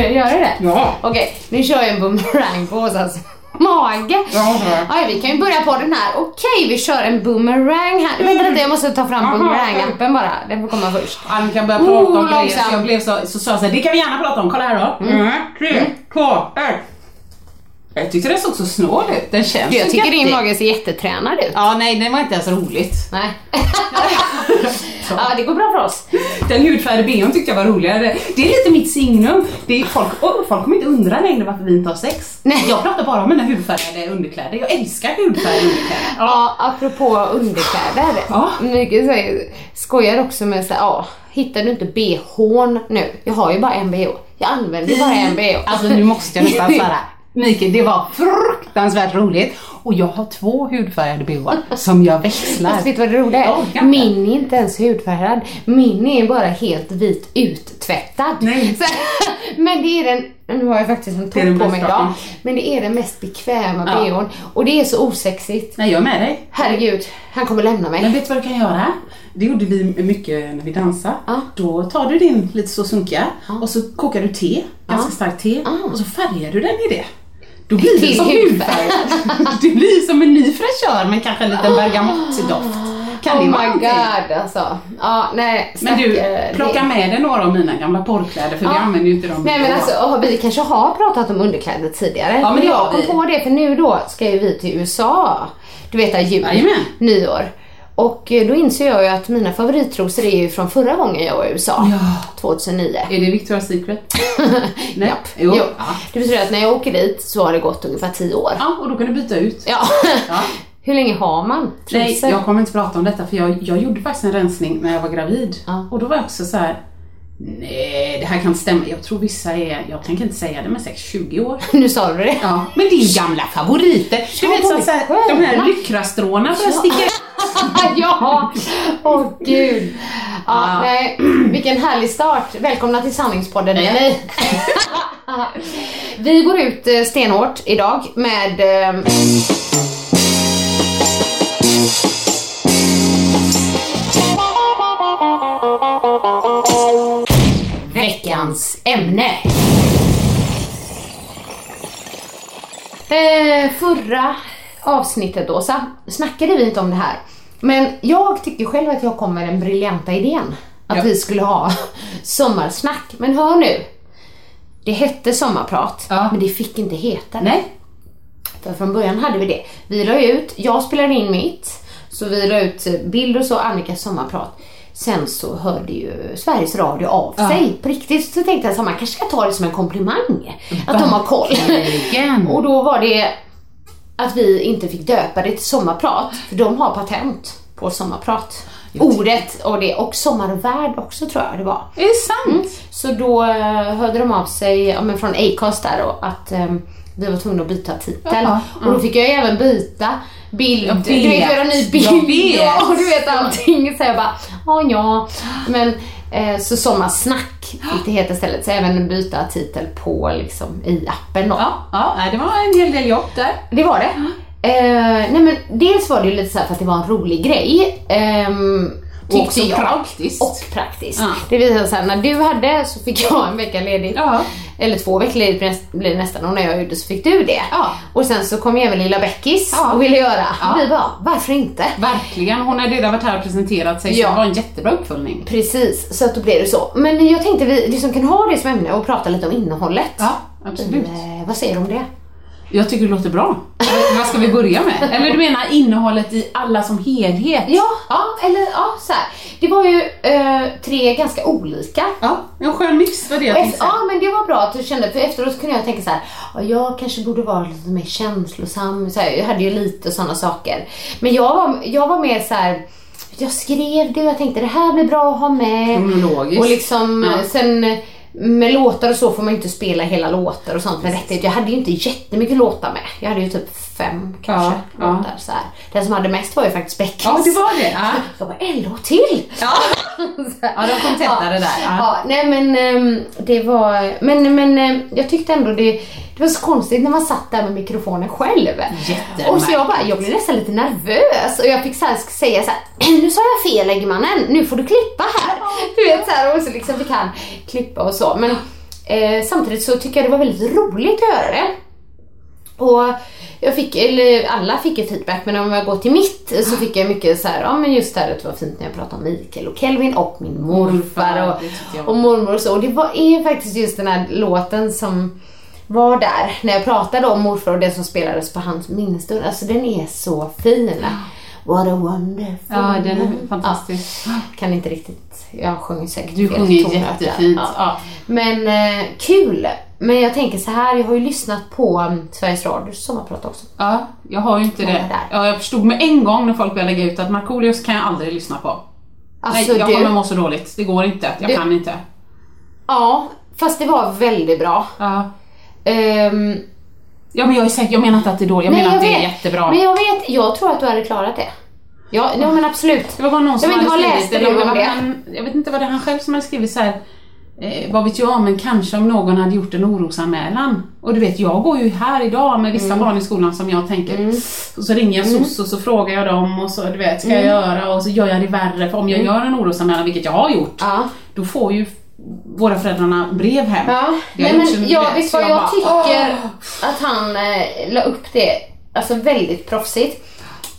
Ska jag göra det? Ja. Okej, nu kör jag en boomerang på Åsas mage. Ja. Ja, vi kan ju börja på den här. Okej, vi kör en boomerang här. Vänta lite, jag måste ta fram boomerang-appen bara. Den får komma först. Vi kan börja prata Oh, om grejer. Så jag blev så, så sa jag så här, det kan vi gärna prata om. Kolla här då. Mm. Tre, två, ett. Jag tyckte den såg så snål ut. Den känns Jag så tycker din mage ser jättetränad ut. Ja, nej, det var inte ens roligt. Nej. ja, det går bra för oss. Den hudfärgade bhn tyckte jag var roligare. Det är lite mitt signum. Det är folk, oh, folk kommer inte undra längre varför vi inte har sex. Nej. Jag pratar bara om mina hudfärgade underkläder. Jag älskar hudfärgade underkläder. Ja, apropå underkläder. Ja. Mycket säger, skojar också med så här, ja, hittar du inte bhn nu? Jag har ju bara en bh. Jag använder bara en bh. Alltså nu måste jag nästan säga Mikael, det var fruktansvärt roligt. Och jag har två hudfärgade bhar som jag växlar. Fast vet du vad det roliga Ja, är? kanske. Min är inte ens hudfärgad. Min är bara helt vit uttvättad. Nej. Så, men det är den, nu har jag faktiskt en topp på mig idag. Men det är den mest bekväma Ja. bhn. Och det är så osexigt. Nej, jag är med dig. Herregud, han kommer lämna mig. Men vet du vad du kan göra? Det gjorde vi mycket när vi dansade. Ja. Då tar du din lite så sunkiga och så kokar du te, ganska Ja. starkt te, Ja. och så färgar du den i det. Då blir det som hudfärg. det blir som en ny fräschör med kanske en liten bergamottdoft. Kan oh my god alltså. Ja, nej. Men du, plocka det- med dig några av mina gamla porrkläder för vi Ja. använder ju inte dem. Nej men alltså, vi kanske har pratat om underkläder tidigare. Ja, men jag kom vi. på det för nu då ska ju vi till USA. Du vet att jul, Jajamän. nyår. Och eh, då inser jag ju att mina favorittrosor är ju från förra gången jag var i USA. Ja. 2009. Är det Victoria's Secret? Nej. Japp. Jo. Jo. Ja. Det betyder att när jag åker dit så har det gått ungefär 10 år. ja, och då kan du byta ut. Ja. Ja. Hur länge har man Nej, trosor? jag kommer inte prata om detta för jag, jag gjorde faktiskt en rensning när jag var gravid. Ja. Och då var jag också så här. Nej, det här kan inte stämma. Jag tror vissa är, jag tänker inte säga det, men säkert 20 år. Nu sa du det. Ja, men det är ju gamla favoriter. Du vet så, så här, de här lyckrastråna att sticka ja! Åh gud. Ja, Ja. Nej, vilken härlig start. Välkomna till Sanningspodden Jenny. Vi går ut eh, stenhårt idag med eh, veckans ämne. Eh, förra avsnittet Åsa, snackade vi inte om det här. Men jag tycker själv att jag kom med den briljanta idén. Att Ja. vi skulle ha sommarsnack. Men hör nu. Det hette sommarprat, Ja. men det fick inte heta det. Nej. För från början hade vi det. Vi la ut, jag spelade in mitt, så vi la ut eh, bild och så, Annikas sommarprat. Sen så hörde ju Sveriges Radio av sig på riktigt. Så tänkte jag att man kanske ska ta det som en komplimang. Att de har koll. Verkligen. och då var det att vi inte fick döpa det till sommarprat, för de har patent på sommarprat. ordet och det. Och Sommar och värld också tror jag det var. Är det sant? Så då eh, hörde de av sig ja, men från Acast där och att eh, vi var tvungna att byta titel. Jaha, och då fick jag ju även byta bild, du vet göra ny bild vet. och du vet allting. Så jag bara, ja ja. Men så Sommarsnack fick det heta istället. Så även byta titel på liksom i appen då. Ja, ja, det var en hel del jobb där. Det var det. Eh, nej men dels var det ju lite så här för att det var en rolig grej. Och också jag. praktiskt. Och praktiskt. Ja. Det visade sig när du hade så fick jag en vecka ledigt. Ja. Eller två veckor ledigt blir det- nästan och när jag gjorde så fick du det. Ja. Och sen så kom även lilla Beckis och ville göra. Ja. Vi bara, varför inte? Verkligen, hon har redan varit här och presenterat sig så det var en jättebra uppföljning. Precis, så att då blev det så. Men jag tänkte vi liksom kan ha det som ämne och prata lite om innehållet. Ja, absolut. Eh, vad säger du om det? Jag tycker det låter bra. Vad ska vi börja med? Eller du menar innehållet i alla som helhet? Ja, ja eller ja, så här. Det var ju eh, tre ganska olika. Ja, en skön mix var det jag tänkte efter, ja men det var bra att du kände, för efteråt kunde jag tänka så här, ja, jag kanske borde vara lite mer känslosam. Så här, jag hade ju lite sådana saker. Men jag var, jag var mer så här. jag skrev det och jag tänkte det här blir bra att ha med. Kronologiskt. Och liksom Ja. sen med låtar och så får man ju inte spela hela låtar och sånt med rättighet. Jag hade ju inte jättemycket låtar med. Jag hade ju typ fem kanske Ja, ja. låtar så här. Den som hade mest var ju faktiskt Beckis. Ja, det var det. Ja, Jag bara, en låt till! ja. Ja de kom tätare där. Ja. Ja, nej men ehm, det var, men, men ehm, jag tyckte ändå det, det var så konstigt när man satt där med mikrofonen själv. Och så jag bara, jag blev nästan lite nervös och jag fick så här säga så här, nu sa jag fel Eggemannen, nu får du klippa här. Du vet så här, och så liksom fick han klippa och så. Men eh, samtidigt så tycker jag det var väldigt roligt att göra det. Och jag fick, eller alla fick ju feedback men om jag går till mitt så fick jag mycket så här, ja men just det här att det var fint när jag pratade om Mikael och Kelvin och min morfar Morfar, och, och mormor och så. Och det var, är faktiskt just den här låten som var där när jag pratade om morfar och det som spelades på hans minnesstund. Alltså den är så fin. What a wonderful Ja, den är fantastisk. Ja, kan inte riktigt, jag sjunger säkert Du sjunger jättefint. Ja. Ja. Men eh, kul! Men jag tänker så här, jag har ju lyssnat på um, Sveriges Radios sommarprat också. Ja, jag har ju inte det. där. Ja, jag förstod med en gång när folk började lägga ut att Markoolios kan jag aldrig lyssna på. Alltså Nej, jag du, kommer må så dåligt. Det går inte. Jag Du- kan inte. ja, fast det var väldigt bra. Ja. Ehm, ja, men jag är säker. Jag menar inte att det är dåligt. Jag nej, menar att det är vet. jättebra. Men jag vet, jag tror att du hade klarat det. Ja, nej, men absolut. Det var bara någon som Jag vet inte, vad skrivit eller var det? Han, jag vet inte vad det han själv som hade skrivit så här. Eh, vad vet jag, men kanske om någon hade gjort en orosanmälan. Och du vet, jag går ju här idag med vissa Mm. barn i skolan som jag tänker, och så ringer jag SOS och så frågar jag dem och så du vet, ska jag Mm. göra och så gör jag det värre. För om jag gör en orosanmälan, vilket jag har gjort, Ja. då får ju våra föräldrarna brev hem. Ja, nej, men en- jag, du vet, vad jag, bara, tycker "Åh." att han eh, la upp det, alltså väldigt proffsigt.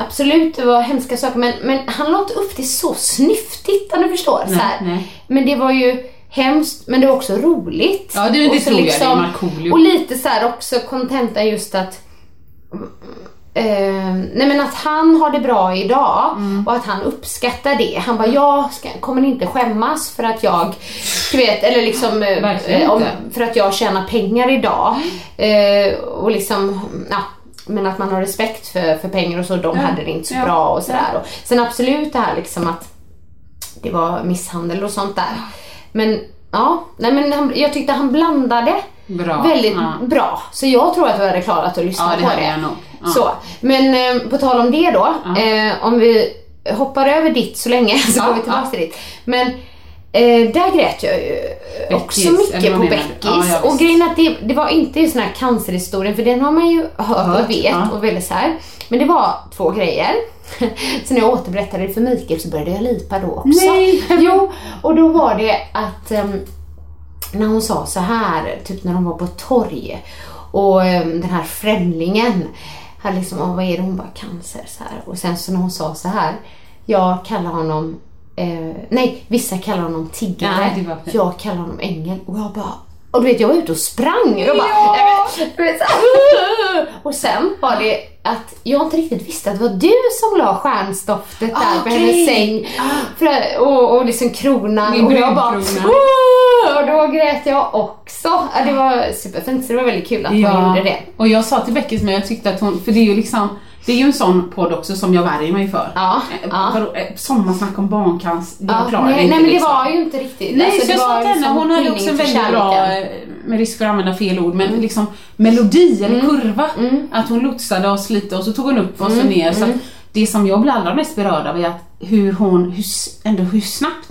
Absolut, det var hemska saker men, men han la inte upp det så snyftigt om du förstår. Nej, så nej. Men det var ju hemskt men det var också roligt. Ja, det- det tror jag, det är Markoolio. Och lite så här också kontenta just att Eh, nej men att han har det bra idag Mm. och att han uppskattar det. Han bara, jag ska, kommer inte skämmas för att jag, du vet, eller liksom eh, om, för att jag tjänar pengar idag. Eh, och liksom, ja, men att man har respekt för, för pengar och så, de Ja. hade det inte så Ja. bra och sådär. Och sen absolut det här liksom att det var misshandel och sånt där. Men ja, nej men han, jag tyckte han blandade Bra. väldigt Ja. bra. Så jag tror att du hade klarat att lyssna Ja, det på det. jag nog. Ja. Så, men eh, på tal om det då, eh, om vi hoppar över ditt så länge så går vi tillbaka till ditt. Men eh, där grät jag ju också Beckis, eller mycket på? Beckis. Ja, ja, och grejen att det, det var inte den här cancerhistorien för den har man ju hört, Hört, och vet ja. och väldigt så här. Men det var två grejer. Så när jag återberättade det för Mikael så började jag lipa då också. Nej. Jo, och då var det att ehm, när hon sa så här, typ när de var på torg och ehm, den här främlingen hade liksom, "Åh, vad är det? Hon bara cancer så här. Och sen så när hon sa så här, jag kallar honom, eh, nej vissa kallar honom tiggare, Ja, jag kallar honom ängel och jag bara och du vet jag var ute och sprang och jag bara, Ja. här, och sen var det att jag inte riktigt visste att det var du som la stjärnstoftet där på Okej. hennes säng. För, och, och liksom kronan Min och jag bara och då grät jag också. Ja, det var superfint så det var väldigt kul att hon gjorde det. och jag sa till Beckis men jag tyckte att hon, för det är ju liksom det är ju en sån podd också som jag värjer mig för. Ja, Eh, ja. eh, Sommarsnack om barncancer, det Ja, klarar nej, jag inte nej men det liksom. var ju inte riktigt. Nej, Alltså, så jag det sa till henne, hon hade också en väldigt bra, med risk för att använda fel ord, Mm. men liksom melodi eller kurva. Att hon lotsade oss lite och så tog hon upp oss Mm. och ner. Så att det som jag blir allra mest berörd av är att hur hon, hur, ändå hur snabbt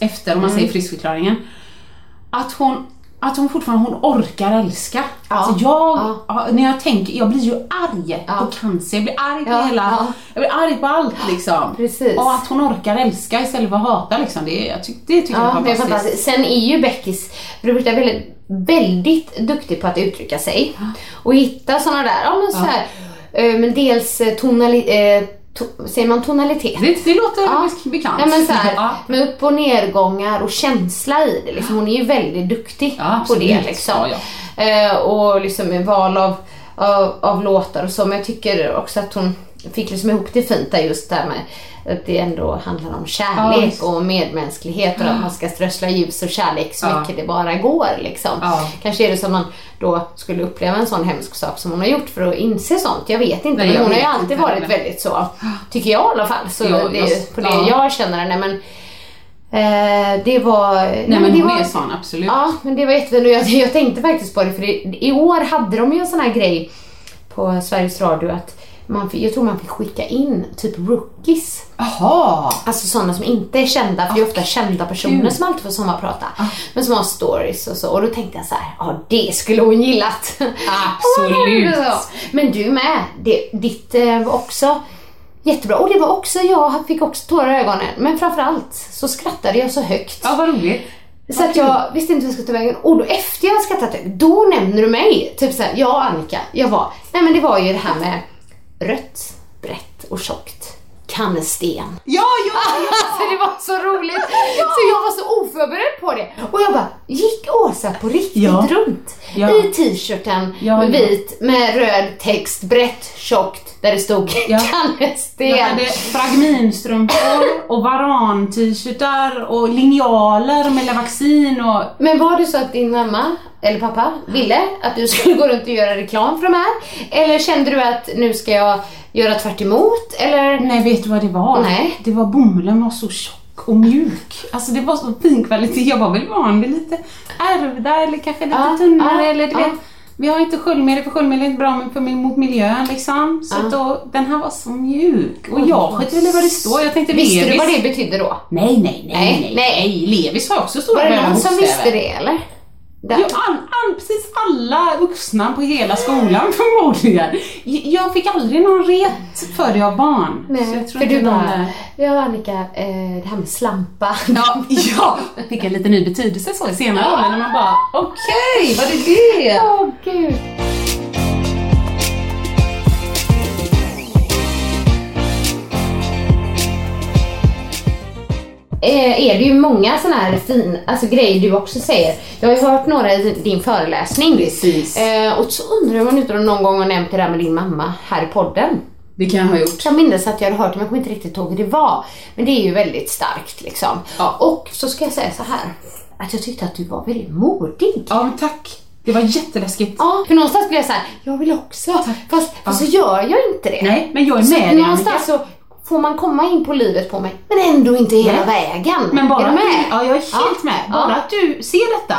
efter, om man Mm. säger friskförklaringen, att hon att hon fortfarande hon orkar älska. Ja. Alltså jag, Ja. när jag tänker, jag blir ju arg Ja. på cancer, jag blir arg på Ja, hela, ja. jag blir arg på allt liksom. Precis. Och att hon orkar älska istället för att hata liksom, det, jag tyck, det tycker jag Ja, är det är fantastiskt. Sen är ju Beckis första väldigt, väldigt duktig på att uttrycka sig. Och hitta sådana där, ja men så här, eh, men dels eh, tonali, eh, to, säger man tonalitet? Det, det låter Ja. bekant. Ja, men så här, Ja. med upp och nedgångar och känsla i det. Liksom. Hon är ju väldigt duktig Ja, på det. Liksom. Eh, och liksom med val av, av, av låtar och så. Men jag tycker också att hon fick liksom ihop det fint där just där med att det ändå handlar om Ja, kärlek visst. och medmänsklighet och att man ska strössla ljus och kärlek så Ja. mycket det bara går. Liksom. Ja. Kanske är det som man då skulle uppleva en sån hemsk sak som hon har gjort för att inse sånt. Jag vet inte. Nej, men hon har ju alltid varit heller. väldigt så. Tycker jag i alla fall. Så Ja, det är ju jag- på det ja. jag känner henne. Men eh, det var... Nej, Nej men det hon var, är sån, absolut. Ja, men det var jättefint och jag, jag tänkte faktiskt på det för det, i år hade de ju en sån här grej på Sveriges Radio att man, fick- jag tror man fick skicka in typ rookies. Jaha! Alltså sådana som inte är kända, för det är ofta kända personer kul. som alltid får sommarprata. Men som har stories och så. Och då tänkte jag så här, ja det skulle hon gillat. Absolut. Men du med, det, ditt eh, var också jättebra. Och det var också, jag fick också tårar i ögonen. Men framförallt så skrattade jag så högt. Ja, vad roligt. Så att jag visste inte vad jag skulle ta vägen. Och då efter jag hade skrattat högt, då nämner du mig. Typ såhär, ja Annika, jag var, nej men det var ju det här med rött, brett och tjockt. Kannesten. Ja, ja, Alltså det var så roligt. Så jag var så oförberedd på det. Och jag bara, gick Åsa på riktigt Ja. runt? Ja. I t-shirten, Ja, ja. vit med röd text, brett, tjockt, där det stod Ja. Kannesten. Jag hade fragminstrumpor och varan-t-shirtar och linjaler med Lavaxin och Men var det så att din mamma eller pappa ville att du skulle gå runt och göra reklam för de här? Eller kände du att nu ska jag göra tvärt emot? Eller? Nej, vet du vad det var? Nej. Det var bomullen var så tjock och mjuk. Alltså det var så fin kvalitet. Jag var väl van vid lite ärvda eller kanske lite Ja, tunnare ja, eller du ja. vet. Vi har inte sköljmedel för sköljmedel är inte bra men för, mot miljön liksom. Så Ja. då, den här var så mjuk. Och jag vad skit väl i vad det står. Jag tänkte Visste du Levis. vad det betydde då? Nej, nej, nej, Nej, nej, nej. Levis har också stora Var det någon som visste det eller? Där. Ja, all, all, precis alla vuxna på hela skolan förmodligen. Jag fick aldrig någon ret för det av barn. så Nej, jag för du bara, där- ja Annika, eh, det här med slampa. Ja, ja, fick en lite ny betydelse så i senare åldern när man bara okej, vad är det? Åh gud. Är det ju många sådana här fin, alltså grejer du också säger. Jag har ju hört några i din föreläsning. Precis. Eh, och så undrar jag om man inte någon gång har nämnt det där med din mamma här i podden. Det kan jag ha gjort. Jag minns att jag hade hört det men jag kommer inte riktigt ihåg hur det var. Men det är ju väldigt starkt liksom. Ja. Och så ska jag säga så här. Att jag tyckte att du var väldigt modig. Ja, men tack. Det var jätteläskigt. Ja, för någonstans blev jag så här, jag vill också. Fast, fast så gör jag inte det. Nej, men jag är så med dig någonstans så får man komma in på livet på mig, men ändå inte hela Nej. vägen. Men bara är du med? ja, jag är helt Ja. med. Ja. Mm. Bara att du ser detta.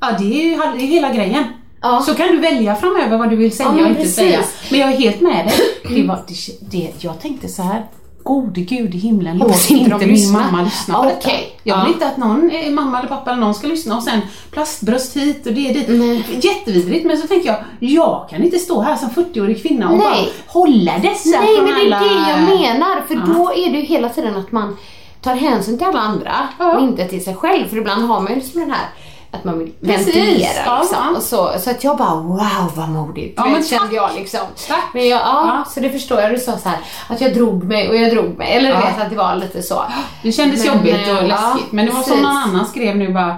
Ja, det är ju det är hela grejen. Ja. Så kan du välja framöver vad du vill säga Ja, och inte precis. säga. Men jag är helt med dig. Det var, det, det, jag tänkte så här. Gode gud i himlen, låt inte inte min mamma lyssna på Ja, detta. Jag vill Ja. inte att någon, eh, mamma eller pappa eller någon ska lyssna och sen plastbröst hit och det dit. Jättevidrigt men så tänker jag, jag kan inte stå här som 40-årig kvinna och Nej. bara hålla dessa Nej, från men det är alla... det jag menar. För då är det ju hela tiden att man tar hänsyn till alla andra Ja. och inte till sig själv. För ibland har man ju liksom den här att man vill ventilera Ja, liksom. ja. Och så, så att jag bara wow vad modigt. Ja, men kände jag liksom. Tack. Men jag, ja, Ja. så det förstår jag. Du sa så här att jag drog mig och jag drog mig. Eller Ja. vet att det var lite så. Det kändes Men, jobbigt eh, och läskigt. ja, men det var som precis. någon annan skrev nu bara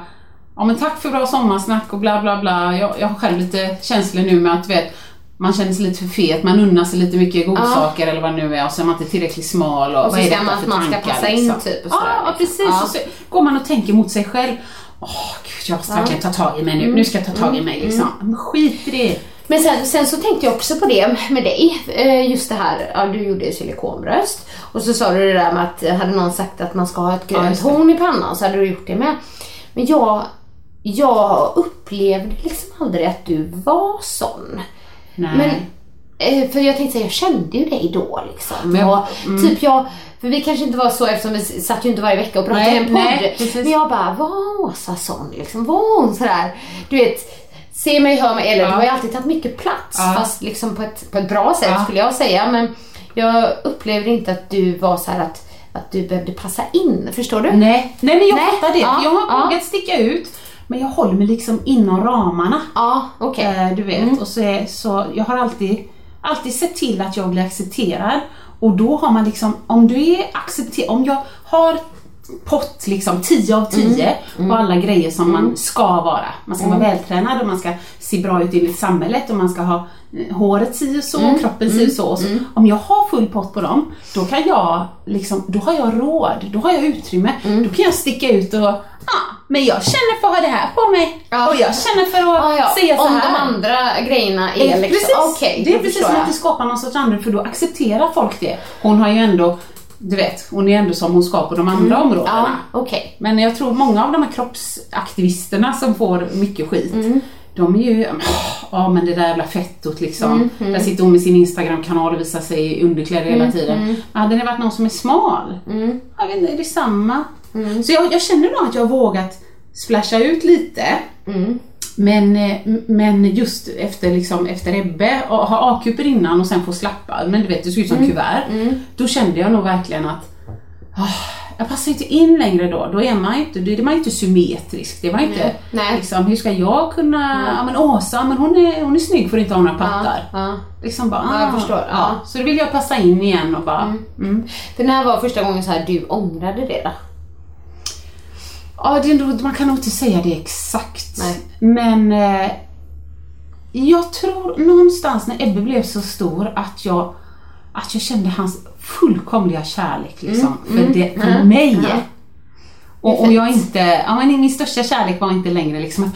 Ja men tack för bra sommarsnack och bla bla bla. Jag, jag har själv lite känslor nu med att du vet man känner sig lite för fet, man unnar sig lite mycket godsaker eller vad det nu är och så är man inte tillräckligt smal och, Och så vad är detta man- för man ska tankar, passa in typ och ja, sådär, ja liksom. precis. Ja. Och så går man och tänker mot sig själv. Åh gud jag måste verkligen ta tag i mig nu, nu ska jag ta tag i mig liksom. Men skit i det. Men sen, sen så tänkte jag också på det med dig. Eh, Just det här, ja, du gjorde silikonbröst. Och så sa du det där med att hade någon sagt att man ska ha ett grönt det. horn i pannan så hade du gjort det med. Men jag, jag upplevde liksom aldrig att du var sån. Nej. Men, eh, för jag tänkte säga, jag kände ju dig då liksom. Men och, typ jag, för vi kanske inte var så eftersom vi satt ju inte varje vecka och pratade Nej, i en podd. nej, men jag bara, var Åsa sån liksom? Var hon sådär? Du vet, se mig, hör mig. Eller Ja. du har ju alltid tagit mycket plats. Ja. Fast liksom på ett, på ett bra sätt Ja. skulle jag säga. Men jag upplevde inte att du var så att, att du behövde passa in. Förstår du? Nej, nej men jag Nej, fattar det. ja, jag har ja. vågat sticka ut men jag håller mig liksom inom ramarna. Ja. Mm. Eh, du vet. Och så, är, så jag har alltid, alltid sett till att jag blir accepterad. Och då har man liksom, om du är accepterad, om jag har pott liksom 10 av 10 Mm. på alla grejer som man ska vara. Man ska vara vältränad och man ska se bra ut enligt samhället och man ska ha eh, håret si och så Mm. kroppen si och så. Och så. Om jag har full pott på dem, då kan jag liksom, då har jag råd, då har jag utrymme. Mm. Då kan jag sticka ut och, ja, men jag känner för att ha det här på mig. Ja. Och jag känner för att Ja, ja. säga så Om här. de andra grejerna är Eh, liksom, Precis, okej, det är precis som att det skapar någon sorts andra för då accepterar folk det. Hon har ju ändå, du vet, hon är ändå som hon ska på de andra områdena. Mm. Ja, okej. Men jag tror många av de här kroppsaktivisterna som får mycket skit, Mm. de är ju, ja ja men det där jävla fettot liksom. Mm, Där sitter hon med sin Instagram-kanal och visar sig i underkläder hela tiden. mm. Hade det varit någon som är smal, jag vet inte, är det samma? Mm. Så jag, jag känner nog att jag har vågat splasha ut lite. Mm. Men, eh, men just efter, liksom, efter Ebbe, och ha A-kuper innan och sen få slappa, men du vet det såg ut som Mm. kuvert. Då kände jag nog verkligen att ah, jag passar inte in längre då. Då är man inte, då är man inte symmetrisk. Det var inte Nej. liksom, hur ska jag kunna, ja men Åsa, men hon är, hon är snygg för att inte ha några pattar. Ja. Liksom bara, Ja, jag ah, förstår, Ja. ja. Så då vill jag passa in igen och bara, mm. För när var första gången så här du ångrade det då? Ja, det är nog, man kan nog inte säga det exakt. Nej. Men eh, jag tror någonstans när Ebbe blev så stor att jag, att jag kände hans fullkomliga kärlek liksom, för, det, för mig. Och, och jag inte, ja, men min största kärlek var inte längre liksom att,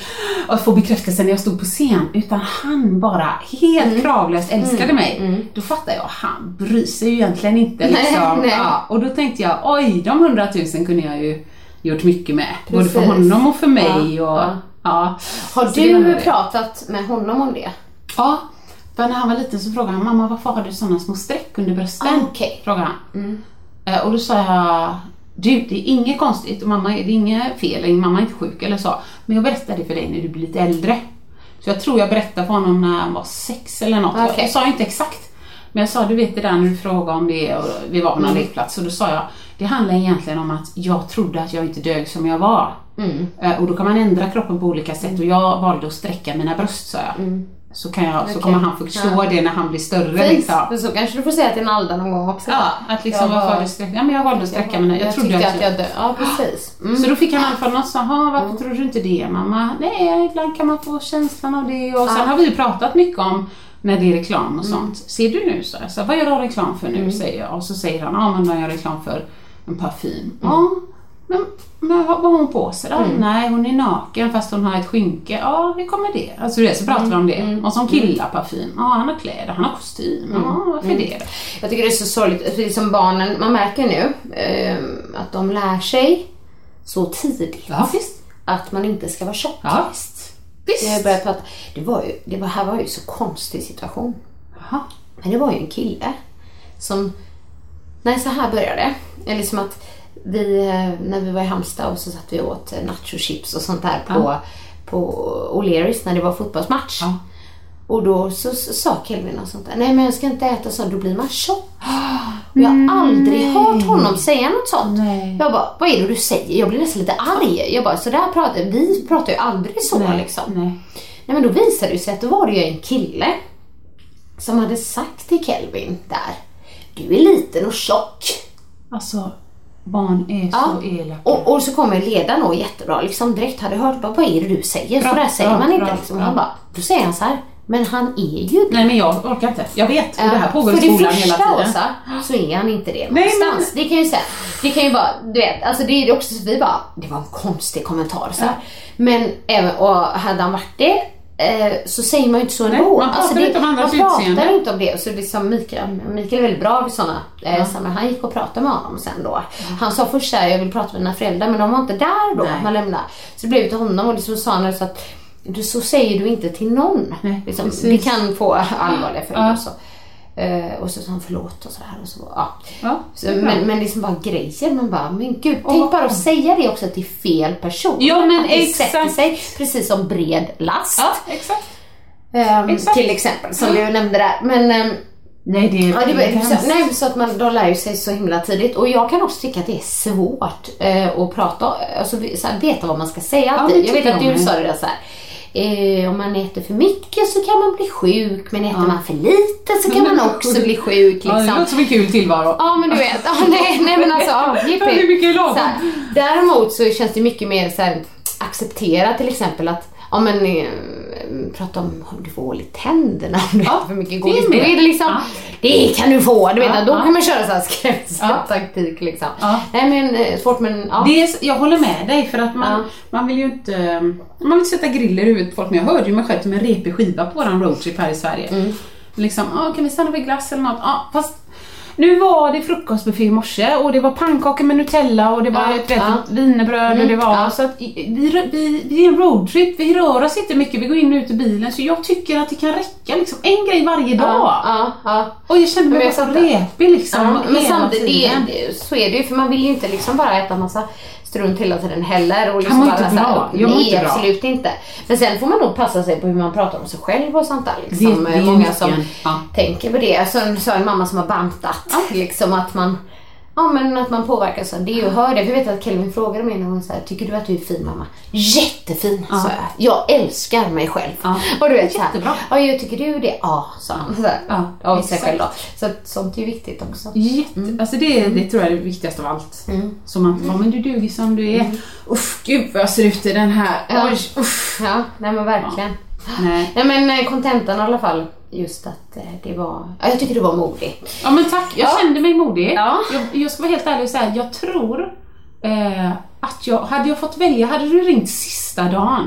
att få bekräftelse när jag stod på scen, utan han bara helt kravlöst älskade mig. Då fattade jag, han bryr sig ju egentligen inte liksom. nej. Ja, och då tänkte jag, oj, de hundratusen kunde jag ju gjort mycket med. Både för honom och för mig. Ja, och, ja. ja. Har du pratat med honom om det? Ja, för när han var liten så frågade han, mamma varför har du sådana små streck under brösten? Ah, okej. Frågade han. Eh, och då sa jag, du det är inget konstigt och mamma, det är inget fel, mamma är inte sjuk eller så. Men jag berättar det för dig när du blir lite äldre. Så jag tror jag berättade för honom när han var sex eller något. Jag, Okej. jag sa inte exakt. Men jag sa, du vet det där när du frågade om det och vi var på någon lekplats. Och då sa jag, det handlar egentligen om att jag trodde att jag inte dög som jag var. Eh, Och då kan man ändra kroppen på olika sätt och jag valde att sträcka mina bröst sa jag. Så, kan jag, så Okej. kommer han förstå det när han blir större. Liksom. Så kanske du får säga till Nalda någon gång också. Ja, att liksom Jag var- sträckt? Ja men jag valde att sträcka mina, jag, jag trodde att jag... jag dö. Ja, precis. Mm. Så då fick han i alla fall något så "Ha, varför tror du inte det mamma? Nej, ibland kan man få känslan av det och sen har vi ju pratat mycket om när det är reklam och sånt. Ser du nu? Så, så vad gör de reklam för nu? Säger jag. Och så säger han, ja men de gör reklam för en parfym. Ja, men, men vad har hon på sig då? Nej, hon är naken fast hon har ett skynke. Ja, hur kommer det? Alltså det, så pratar vi om det. Och som killar parfym. Ja, han har kläder, han har kostym. Ja, varför det då? Jag tycker det är så sorgligt, för liksom barnen, man märker nu eh, att de lär sig så tidigt Ja, att man inte ska vara tjock. Ja, visst. Jag Visst. börjat prata, det var ju, det var, här var ju så konstig situation. Jaha. Men det var ju en kille som... Nej, så här började det. Eller som att vi, eh, när vi var i Halmstad och så satt vi och åt nachochips och sånt där på, på O'Learys när det var fotbollsmatch. Ja. Och då så, så sa Kelvin och sånt där, nej men jag ska inte äta sånt, då blir man tjock. Och jag har aldrig hört honom säga något sånt. Nej. Jag bara, vad är det du säger? Jag blir nästan lite arg. Jag bara, så där pratar vi pratar ju aldrig så Nej, liksom. nej. Nej men då visade det sig att då var det ju en kille som hade sagt till Kelvin där, du är liten och tjock. Alltså, barn är Ja. så elaka. Och, och så kommer ledaren då jättebra, liksom direkt hade hört, bara, vad är det du säger? Så Bra, där säger bra, man inte bra, liksom. Han bara, då säger han så här, Men han är ju det. Nej men jag orkar inte. Jag vet. det här pågår i För skolan det hela första tiden. Åsa, så är han inte det Nej, någonstans. Det kan ju säga. Det kan ju vara, du vet, alltså det är också så vi bara, det var en konstig kommentar så här. Men även, och hade han varit det så säger man ju inte så Nej, ändå. man pratar alltså det, inte om Man pratar inte om det. Så liksom Mikael, Mikael är väldigt bra vid sådana eh, sammanhang. Han gick och pratade med honom sen då. Han sa först såhär, jag vill prata med dina föräldrar men de var inte där då Nej. när lämnade. Så det blev till honom och liksom sa han så att du, så säger du inte till någon. Nej, liksom, det kan få allvarliga följder. Ja. Så. Eh, och så sa han förlåt och sådär. Och så, ja. Ja, så, men, men liksom bara grejer. Man bara, men gud, Och tänk bara att säga det också till fel person. Ja, men att det exakt. sätter sig precis som bred last. Ja, exakt. Ehm, exakt. till exempel, som du nämnde där. Men ehm, Nej det är, Ja, det var, så, nej, så att man, de lär ju sig så himla tidigt. Och jag kan också tycka att det är svårt eh, att prata, alltså så här, veta vad man ska säga alltid. jag vet att du sa det där så här. Eh, om man äter för mycket så kan man bli sjuk, men äter man för lite så kan man också bli sjuk. Ja, det Liksom. låter som en kul tillvaro. Ja men du vet, ja, nej, nej men alltså ja, jippi. Ja, hur mycket är lagom? Däremot så känns det mycket mer så här, acceptera till exempel att Ja men eh, prata om om du får hål i tänderna om du Ja, äter för mycket det godis. Med. är det liksom, Ja. det kan du få. Du vet, Ja, då ja. kan man köra så här skrämseltaktik liksom. Nej men eh, svårt men ja. Det är, jag håller med dig för att man, man vill ju inte man vill inte sätta griller i huvudet på folk men jag hörde ju mig själv som en repig skiva på våran roadtrip här i Sverige. Mm. Liksom, ah, kan vi stanna vid glass eller något? Ja, fast nu var det frukostbuffé i morse och det var pannkakor med Nutella och det var Ja, ett ja. wienerbröd och det Mm, var ja. så att i- vi, vi, vi är en roadtrip, vi rör oss inte mycket, vi går in och ut ur bilen så jag tycker att det kan räcka liksom en grej varje dag. Och jag kände mig bara så repig liksom men samtidigt, det, så är det ju för man vill ju inte liksom bara äta massa strunt hela tiden heller. Och liksom mår bara inte så här, bra. Jag mår inte bra. absolut inte. Men sen får man nog passa sig på hur man pratar om sig själv och sånt där. Liksom. Det- det är Många som ja. tänker på det. Alltså, så en mamma som har bantat. Liksom att man Ja men att man påverkas av det och hör det. För jag vet att Kelvin frågade mig någon gång så här, tycker du att du är fin mamma? Jättefin sa jag. Jag älskar mig själv. Ja. Och du vet så här, Jättebra. Ja, jag tycker du det? Ja, sa han. Så här, Ja, av sig själv då. Så att sånt är ju viktigt också. Jätte, alltså det, det tror jag är det viktigaste av allt. Så man bara, men du duger som du är. Uff, gud vad jag ser ut i den här. Ja. Oj, uff. Ja, nej men verkligen. Nej. Nej men eh, kontentan i alla fall. Just att eh, det var, ja, jag tycker du var modig. Ja men tack, jag Ja. kände mig modig. Ja. Jag, jag ska vara helt ärlig och säga, jag tror eh, att jag, hade jag fått välja, hade du ringt sista dagen.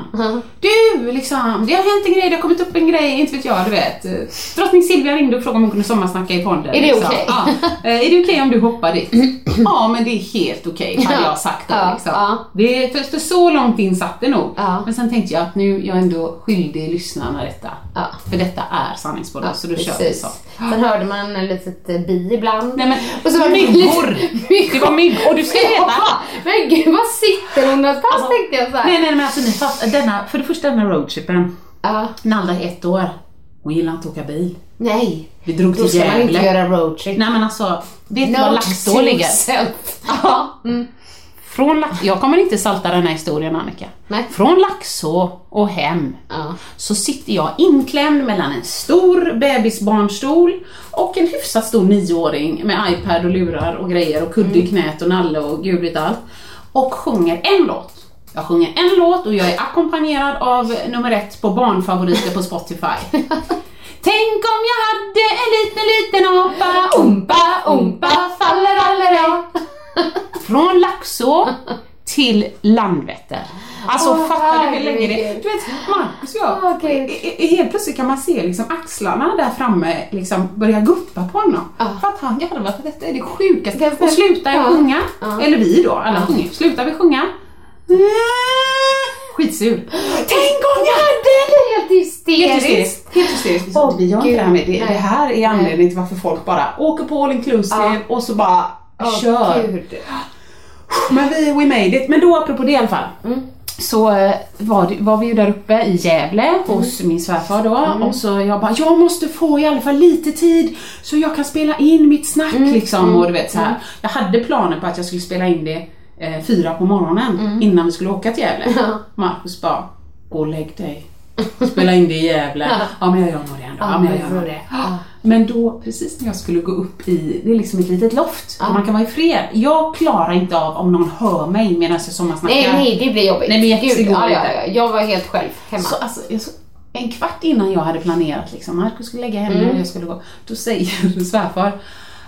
Du, liksom, det har hänt en grej, det har kommit upp en grej, inte vet jag, du vet. Drottning Silvia ringde och frågade om hon kunde sommarsnacka i podden. Är det liksom. okej? Ja. Eh, är det okej om du hoppar dit? ja, men det är helt okej, hade Ja. jag sagt då. Ja, Liksom. ja. Det, för, för så långt in satt det nog. Ja. Men sen tänkte jag att nu jag är ändå skyldig lyssnarna detta. För detta är sanningspodden, så då kör vi så. Sen hörde man en litet eh, bi ibland. Nej men, Och så var myggor! Det var myggor, och du ska veta. Ja, men gud, var sitter hon någonstans Alltså, tänkte jag så här. Nej nej men alltså ni fattar, denna, för det första den här roadtripen, Ja, Nalda är ett år. Hon gillar inte att åka bil. nej. Vi drog Då till ska man inte Gävle. göra roadtrip. Nej men alltså, vet du var Laxå ligger? Ja. Från Lax, jag kommer inte salta den här historien Annika. Nej. Från Laxå och hem Ja. så sitter jag inklämd mellan en stor bebisbarnstol och en hyfsat stor nioåring med iPad och lurar och grejer och kudde i knät och nalle och gud vet allt. Och sjunger en låt. Jag sjunger en låt och jag är ackompanjerad av nummer ett på barnfavoriter på Spotify. Tänk om jag hade en liten, liten apa, umpa, umpa, faller faller jag. Från Laxå till Landvetter. Alltså Åh, fattar du hur länge det. Du vet, Marcus och jag, i- helt plötsligt kan man se liksom axlarna där framme liksom börja guppa på honom. För att han garvar, för detta är det sjukaste. Och slutar jag ja. sjunga, Ja. eller vi då, alla sjunger, slutar vi sjunga, skitsur. Tänk om jag hade Helt Helt hysteriskt. hysteriskt. Helt hysteriskt. Åh, vi gör inte det här med det. Det här är anledningen till varför folk bara åker på all inclusive och så bara Åh, kör. Gud. Men vi, we made it. Men då apropå det i alla fall. Mm. Så eh, var, var vi ju där uppe i Gävle Mm. hos min svärfar då och så jag bara, jag måste få i alla fall lite tid så jag kan spela in mitt snack Mm. liksom och du vet så här. Jag hade planer på att jag skulle spela in det eh, fyra på morgonen Mm. innan vi skulle åka till Gävle. Marcus bara, gå och lägg dig. Spela in det i Gävle. Ja men jag gör nog det ändå. Ja, men jag gör nog det. Men då, precis när jag skulle gå upp i, det är liksom ett litet loft där man kan vara i fred. Jag klarar inte av om någon hör mig medan jag sommarsnackar. Nej, nej, det blir jobbigt. Nej, men Gud, jättegod ja, ja, ja. Jag var helt själv hemma. Så, alltså, jag, så, en kvart innan jag hade planerat liksom, Markus skulle lägga henne och jag skulle gå, då säger svärfar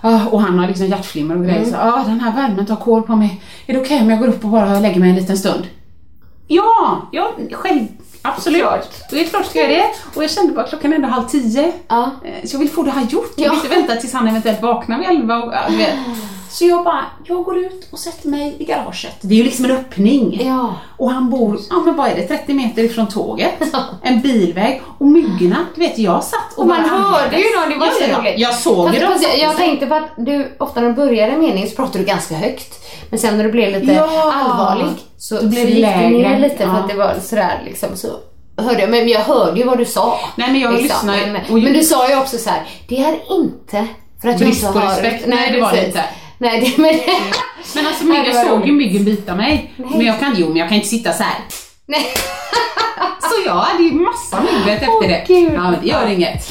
ah, och han har liksom hjärtflimmer och grejer så ah, den här värmen tar kål på mig. Är det okej om jag går upp och bara lägger mig en liten stund? Ja, ja själv, absolut. Klart. Då är det klart ska jag det. Och jag kände bara klockan är ändå halv tio. Ja. Eh, Så jag vill få det här gjort. Jag Ja. vill inte vänta tills han eventuellt vaknar vid elva. Och, vet. Så jag bara, jag går ut och sätter mig i garaget. Det är ju liksom en öppning. Ja. Och han bor, ja men vad är det, 30 meter ifrån tåget. En bilväg. Och myggorna, du vet jag satt och, Och man hörde ju någon, det var ja, så roligt. Jag såg Fast- det. fast jag, jag tänkte på att du, ofta när du började en mening så pratade du ganska högt. Men sen när du blev lite Ja. allvarlig så, så gick det ner lägre. lite för Ja. att det var sådär liksom så hörde jag, men jag hörde ju vad du sa. Nej, men jag lyssnar ju- men, men du sa ju också så här: det är inte för att Brist jag på inte har... respekt. Nej, det var det inte. Nej, det, men... Men alltså Nej, jag såg ju myggen bita mig. Men jag kan, jo men jag kan inte sitta så här. Nej. Så jag hade ju massa myggbett efter Åh, det. Gud. Ja, men det gör inget.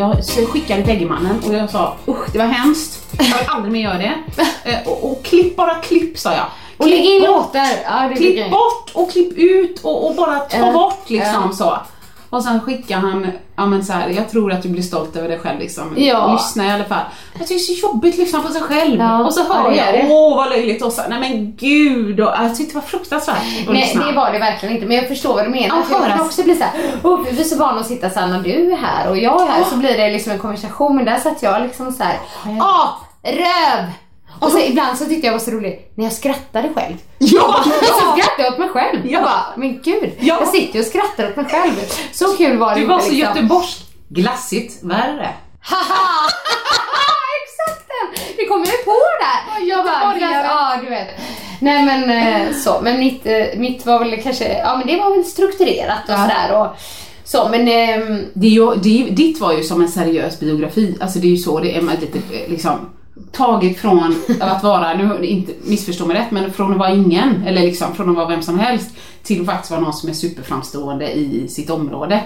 Jag skickade till och jag sa usch det var hemskt. Jag vill aldrig mer göra det. Eh, och, och klipp, bara klipp sa jag. Och lägg Klipp in bort. låtar. Ja, Klipp bort och klipp ut och, och bara ta Ja. bort liksom Ja. så. Och sen skickar han, ja men så här, jag tror att du blir stolt över dig själv liksom. Ja. Lyssna i alla fall. Jag tycker det är så jobbigt att lyssna på sig själv. Ja, Och så ja, hör är jag, åh vad löjligt och så, nej men gud. Och, jag tyckte det var fruktansvärt att Nej, lyssna. det var det verkligen inte. Men jag förstår vad du menar. Ja, jag kan också bli så här, oh, vi är så vana att sitta så här när du är här och jag är här så blir det liksom en konversation. Men där satt jag liksom så här, ah, röv! Och så ibland så tyckte jag var så roligt när jag skrattade själv. Ja! Så skrattade jag åt mig själv. Ja. Jag bara, men gud, Ja. jag sitter ju och skrattar åt mig själv. Så kul var det Du inte var så liksom. göteborgsk. Glassigt värre. Haha! Exakt den! Det kom jag ju på där. Jag bara, göteborgare. ja du vet. Nej men eh, så, men mitt, eh, mitt var väl kanske, ja men det var väl strukturerat och Ja. sådär och så men ehm, Det är ju, det ditt var ju som en seriös biografi. Alltså det är ju så det är med lite eh, liksom taget från att vara, nu inte missförstå mig rätt, men från att vara ingen, eller liksom från att vara vem som helst, till att faktiskt vara någon som är superframstående i sitt område.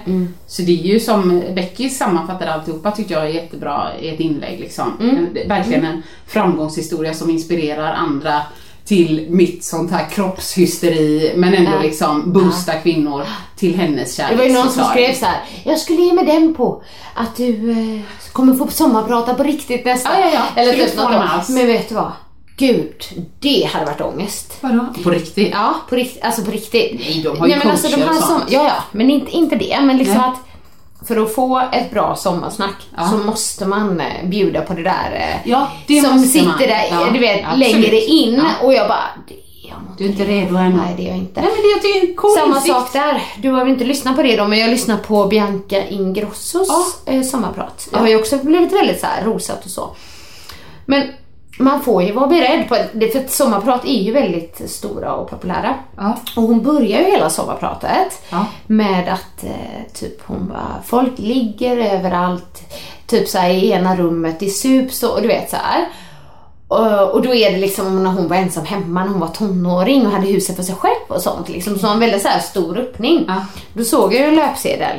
Så det är ju som Becky sammanfattade alltihopa tyckte jag är jättebra i ett inlägg liksom. En, verkligen en framgångshistoria som inspirerar andra till mitt sånt här kroppshysteri men ändå Ja. liksom boosta kvinnor till hennes kärlek. det var ju någon som skrev så här. jag skulle ge mig den på att du eh, kommer få sommarprata på riktigt nästa. Ja, ja, ja. Eller typ något. Men vet du vad? Gud, det hade varit ångest. Vadå? På riktigt? Ja, på riktigt. Alltså på riktigt. Nej, de har ju men alltså, de har och som, sånt. Ja, ja, men inte, inte det. Men liksom Nej. att för att få ett bra sommarsnack så måste man eh, bjuda på det där eh, Ja, det som sitter man. där, Ja, du vet, absolut. längre in Ja. och jag bara, jag Du är inte redo ännu. Nej, det är jag inte. Nej men det jag tycker det är en cool Samma insikt. sak där. Du har väl inte lyssnat på det då, men jag lyssnar på Bianca Ingrossos eh, sommarprat. Det har ju också blivit väldigt så här rosat och så. Men man får ju vara beredd på det, för sommarprat är ju väldigt stora och populära. Ja. Och hon börjar ju hela sommarpratet Ja. med att eh, typ hon bara, folk ligger överallt, typ så här i ena rummet, i sups och du vet så här. Och, och då är det liksom när hon var ensam hemma när hon var tonåring och hade huset för sig själv och sånt. Liksom, så en väldigt så här stor öppning. Ja. Då såg jag ju en löpsedel.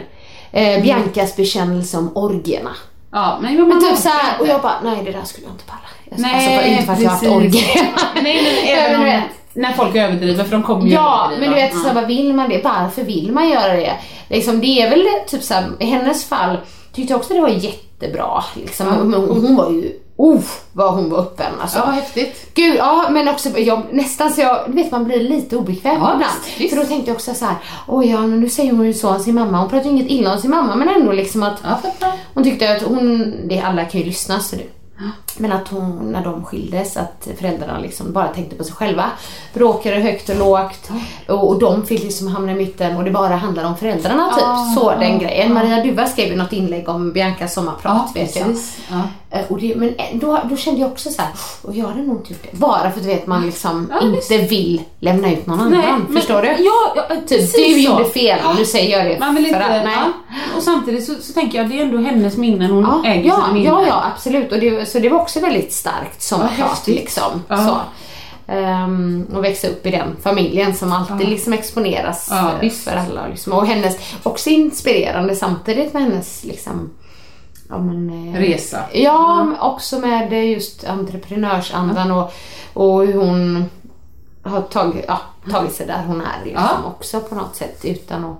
Eh, Biancas bekännelse om orgierna. Ja, men, Men typ så här, och jag bara, nej det där skulle jag inte palla. Nej, alltså, för, inte för att jag har haft orgier. Nej men även om, när folk överdriver för de kommer ju Ja, men du vet, Ja. så vad vill man det? Varför vill man göra det? Liksom, det är väl typ så här, i hennes fall tyckte jag också det var jättebra. Liksom. Men hon, hon var ju, oh vad hon var öppen alltså. Ja, häftigt. Gud, ja men också jag, nästan så jag, du vet man blir lite obekväm Ja, ibland. visst. För då tänkte jag också så här, oj ja nu säger hon ju så om sin mamma. Hon pratar ju inget illa om sin mamma men ändå liksom att Ja, hon tyckte att hon, det alla kan ju lyssna så det. Men att hon, när de skildes, att föräldrarna liksom bara tänkte på sig själva. Bråkade högt och lågt. Och, och de fick liksom hamna i mitten och det bara handlar om föräldrarna typ. Ja, så ja, den grejen. ja. Maria Duva skrev ju något inlägg om Biancas sommarprat vet jag. precis. Ja. Eh, Och det, men eh, då, då kände jag också så här, och jag hade nog inte gjort det. Bara för att du vet man liksom inte vill lämna ut någon annan. men- Förstår du? Ja, ja Typ, du gjorde fel, nu säger jag det Man vill inte, att, nej. Och samtidigt så, så tänker jag det är ändå hennes minnen, hon äger ja, sina minnen. ja, ja, absolut. Och det, så det var också väldigt starkt som Ja, prat liksom. Ja. Så. Ehm, och växa upp i den familjen som alltid liksom exponeras Ja, eh, för alla. Liksom. Och hennes, också inspirerande samtidigt med hennes liksom, ja, men, eh, Resa. Ja, men också med eh, just entreprenörsandan och, och hur hon har tagit, ja, tagit sig där hon är liksom Ja. också på något sätt utan att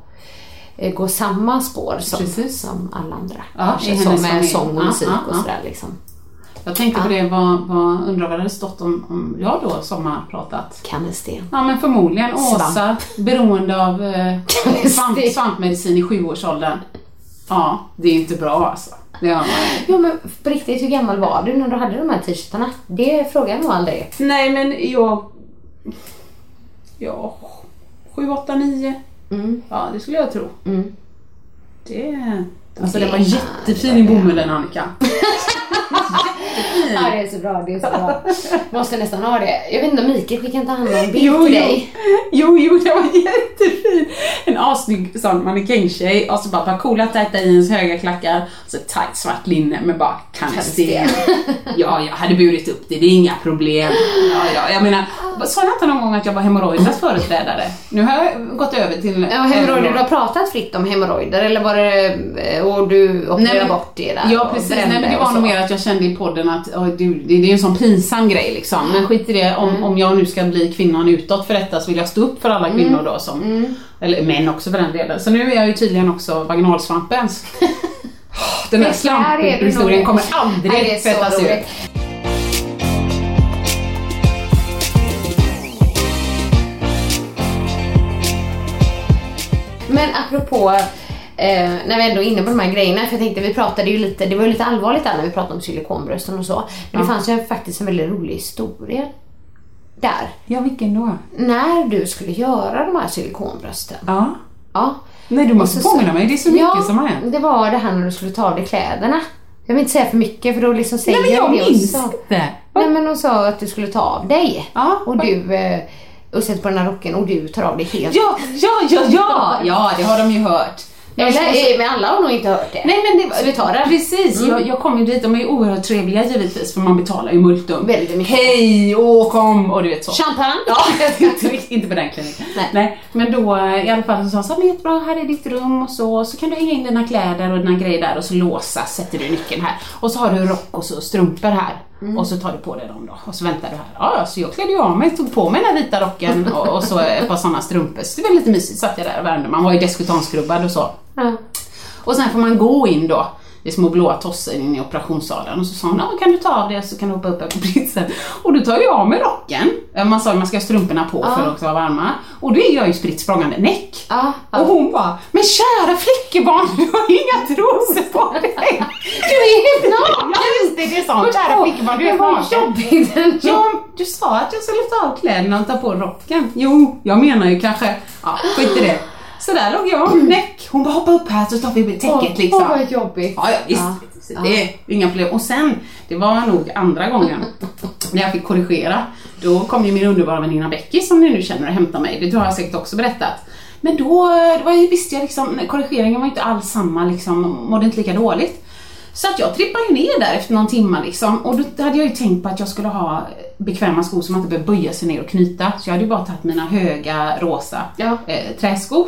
eh, gå samma spår som, Precis. som alla andra. Ja, Kanske i som med sång och Ja, musik ja, och ja. sådär liksom. Jag tänkte på det, vad, vad, undrar vad det hade stått om, om jag då sommarpratat. Kannesten. Ja men förmodligen Åsa, Svamp. beroende av eh, svamp, svampmedicin i sjuårsåldern. Ja, det är inte bra alltså. Det man. Jo men på riktigt, hur gammal var du när du hade de här t-shirtarna? Det frågar jag nog aldrig. Nej men jag... Ja, sju, åtta, nio. Mm. Ja, det skulle jag tro. Mm. Det... Alltså Det den var jättefin i bomullen Annika. Ja det är så bra, det är så bra. Måste nästan ha det. Jag vet inte om Mikael skickade inte han någon bild Jo, till jo. dig? Jo, jo, det var jättefin. En assnygg sån mannekängtjej och så bara, bara coola tajta jeans, höga klackar och så tajt svart linne med bara kantsten. Ja, jag hade burit upp det, det är inga problem. Ja, ja, jag menar, sa jag inte någon gång att jag var hemorrojdernas företrädare? Nu har jag gått över till... Ja, hemorrojder, du har pratat fritt om hemorrojder eller var det, eh, och du opererade bort det där? Ja precis, nej men det var nog mer att jag kände i podden att du, det, det är en sån pinsam grej liksom. Men skit i det, om, om jag nu ska bli kvinnan utåt för detta så vill jag stå upp för alla kvinnor då som, eller män också för den delen. Så nu är jag ju tydligen också vaginalsvampens. Den här slamphistorien kommer aldrig tvättas ut. Men apropå, eh, när vi ändå är inne på de här grejerna, för jag tänkte vi pratade ju lite, det var ju lite allvarligt där när vi pratade om silikonbrösten och så. Men det fanns ju faktiskt en väldigt rolig historia där. Ja, vilken då? När du skulle göra de här silikonbrösten. Ja. Ja. Nej, du måste så- påminna mig, det är så mycket ja, som har hänt. det var det här när du skulle ta av dig kläderna. Jag vill inte säga för mycket för då liksom säger Nej men jag det minns så- inte. Nej men hon sa att du skulle ta av dig. Ja, och du, eh, och sätter på den här rocken och du tar av dig helt. Ja, ja, ja, ja! Ja, det har de ju hört. Eller, men alla har nog inte hört det. Nej men det Så vi tar det. Precis, jag, jag kom ju dit, de är ju oerhört trevliga givetvis för man betalar ju multum. Väldigt mycket. Hej, åh kom och du vet så. Champagne? Ja, inte, på den kliniken. Nej. Men då eh, i alla fall så sa han så men jättebra, här är ditt rum och så, så kan du hänga in dina kläder och dina grejer där och så låsa, sätter du nyckeln här. Och så har du rock och så strumpor här. Och så tar du på dig dem då och så väntar du här. Ja, ja, så jag klädde ju av mig, tog på mig den här vita rocken och, och så ett par sådana strumpor. Så det var lite mysigt, satt jag där och värmde. Man var ju deskutanskrubbad och så. Och sen får man gå in då är små blåa tossor inne i operationssalen och så sa hon, ja kan du ta av det så kan du hoppa upp här på britsen. Och då tar jag av mig rocken. Man sa att man ska ha strumporna på för att vara varma. Och då är jag ju spritt språngande näck. Ja. Och hon bara, men kära flickebarn du har inga trosor på dig. Du är helt naken! Ja just det, det sa hon. Kära flickebarn du är naken. Ja, du sa att jag skulle ta av kläderna och ta på rocken. Jo, jag menar ju kanske, ja skit i det. Så där låg jag, näck. Hon bara hoppa upp här så tar vi täcket liksom. Åh, vad jobbigt. Ja, ja visst. Ja. Det är inga problem. Och sen, det var nog andra gången när jag fick korrigera. Då kom ju min underbara väninna Becky som ni nu känner och hämtade mig. Det har jag säkert också berättat. Men då ju- visste jag liksom, korrigeringen var inte alls samma liksom, mådde inte lika dåligt. Så att jag trippade ju ner där efter någon timma liksom. Och då hade jag ju tänkt på att jag skulle ha bekväma skor som man inte behöver böja sig ner och knyta. Så jag hade ju bara tagit mina höga rosa Ja. eh, träskor.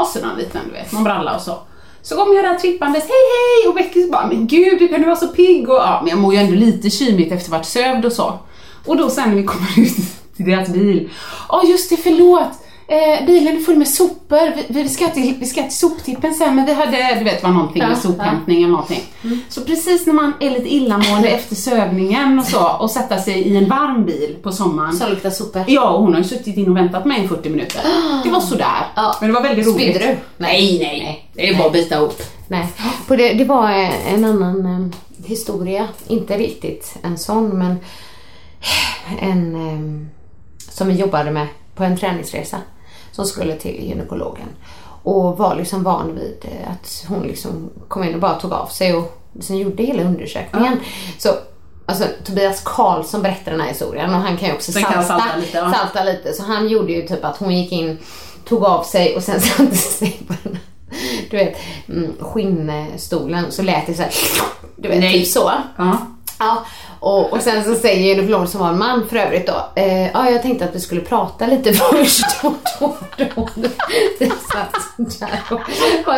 Och så någon liten, du vet, någon bralla och så. Så kommer jag där trippandes, hej hej! Och Becky bara, men gud hur kan du vara så pigg? Och, ja, men jag mår ju ändå lite kymigt efter att ha varit sövd och så. Och då sen när vi kommer ut till deras bil, ja just det, förlåt! Eh, bilen är full med sopor, vi, vi, ska till, vi ska till soptippen sen men vi hade, du vet var någonting Ja, med sophämtning eller någonting. Så precis när man är lite illamående efter sövningen och så och sätta sig i en varm bil på sommaren. Som luktar sopor. Ja, och hon har ju suttit in och väntat mig i 40 minuter. Det var sådär. Ja. Men det var väldigt roligt. Spydde du? Nej, nej, nej. Det är bara att bita ihop. Nej, på det, det var eh, en annan eh, historia. Inte riktigt en sån, men en eh, som vi jobbade med på en träningsresa som skulle till gynekologen och var liksom van vid eh, att hon liksom kom in och bara tog av sig och sen gjorde hela undersökningen. Så Alltså Tobias Karlsson berättar den här historien och han kan ju också salta, kan salta lite, ja. salta lite. Så han gjorde ju typ att hon gick in, tog av sig och sen satte sig på den du vet, mm, skinnstolen så lät det så här, du vet, Nej. typ så. Ja. Ja, och, och sen så säger gynekologen som var en man för övrigt då, eh, ja jag tänkte att vi skulle prata lite först och då, då, det satt där och,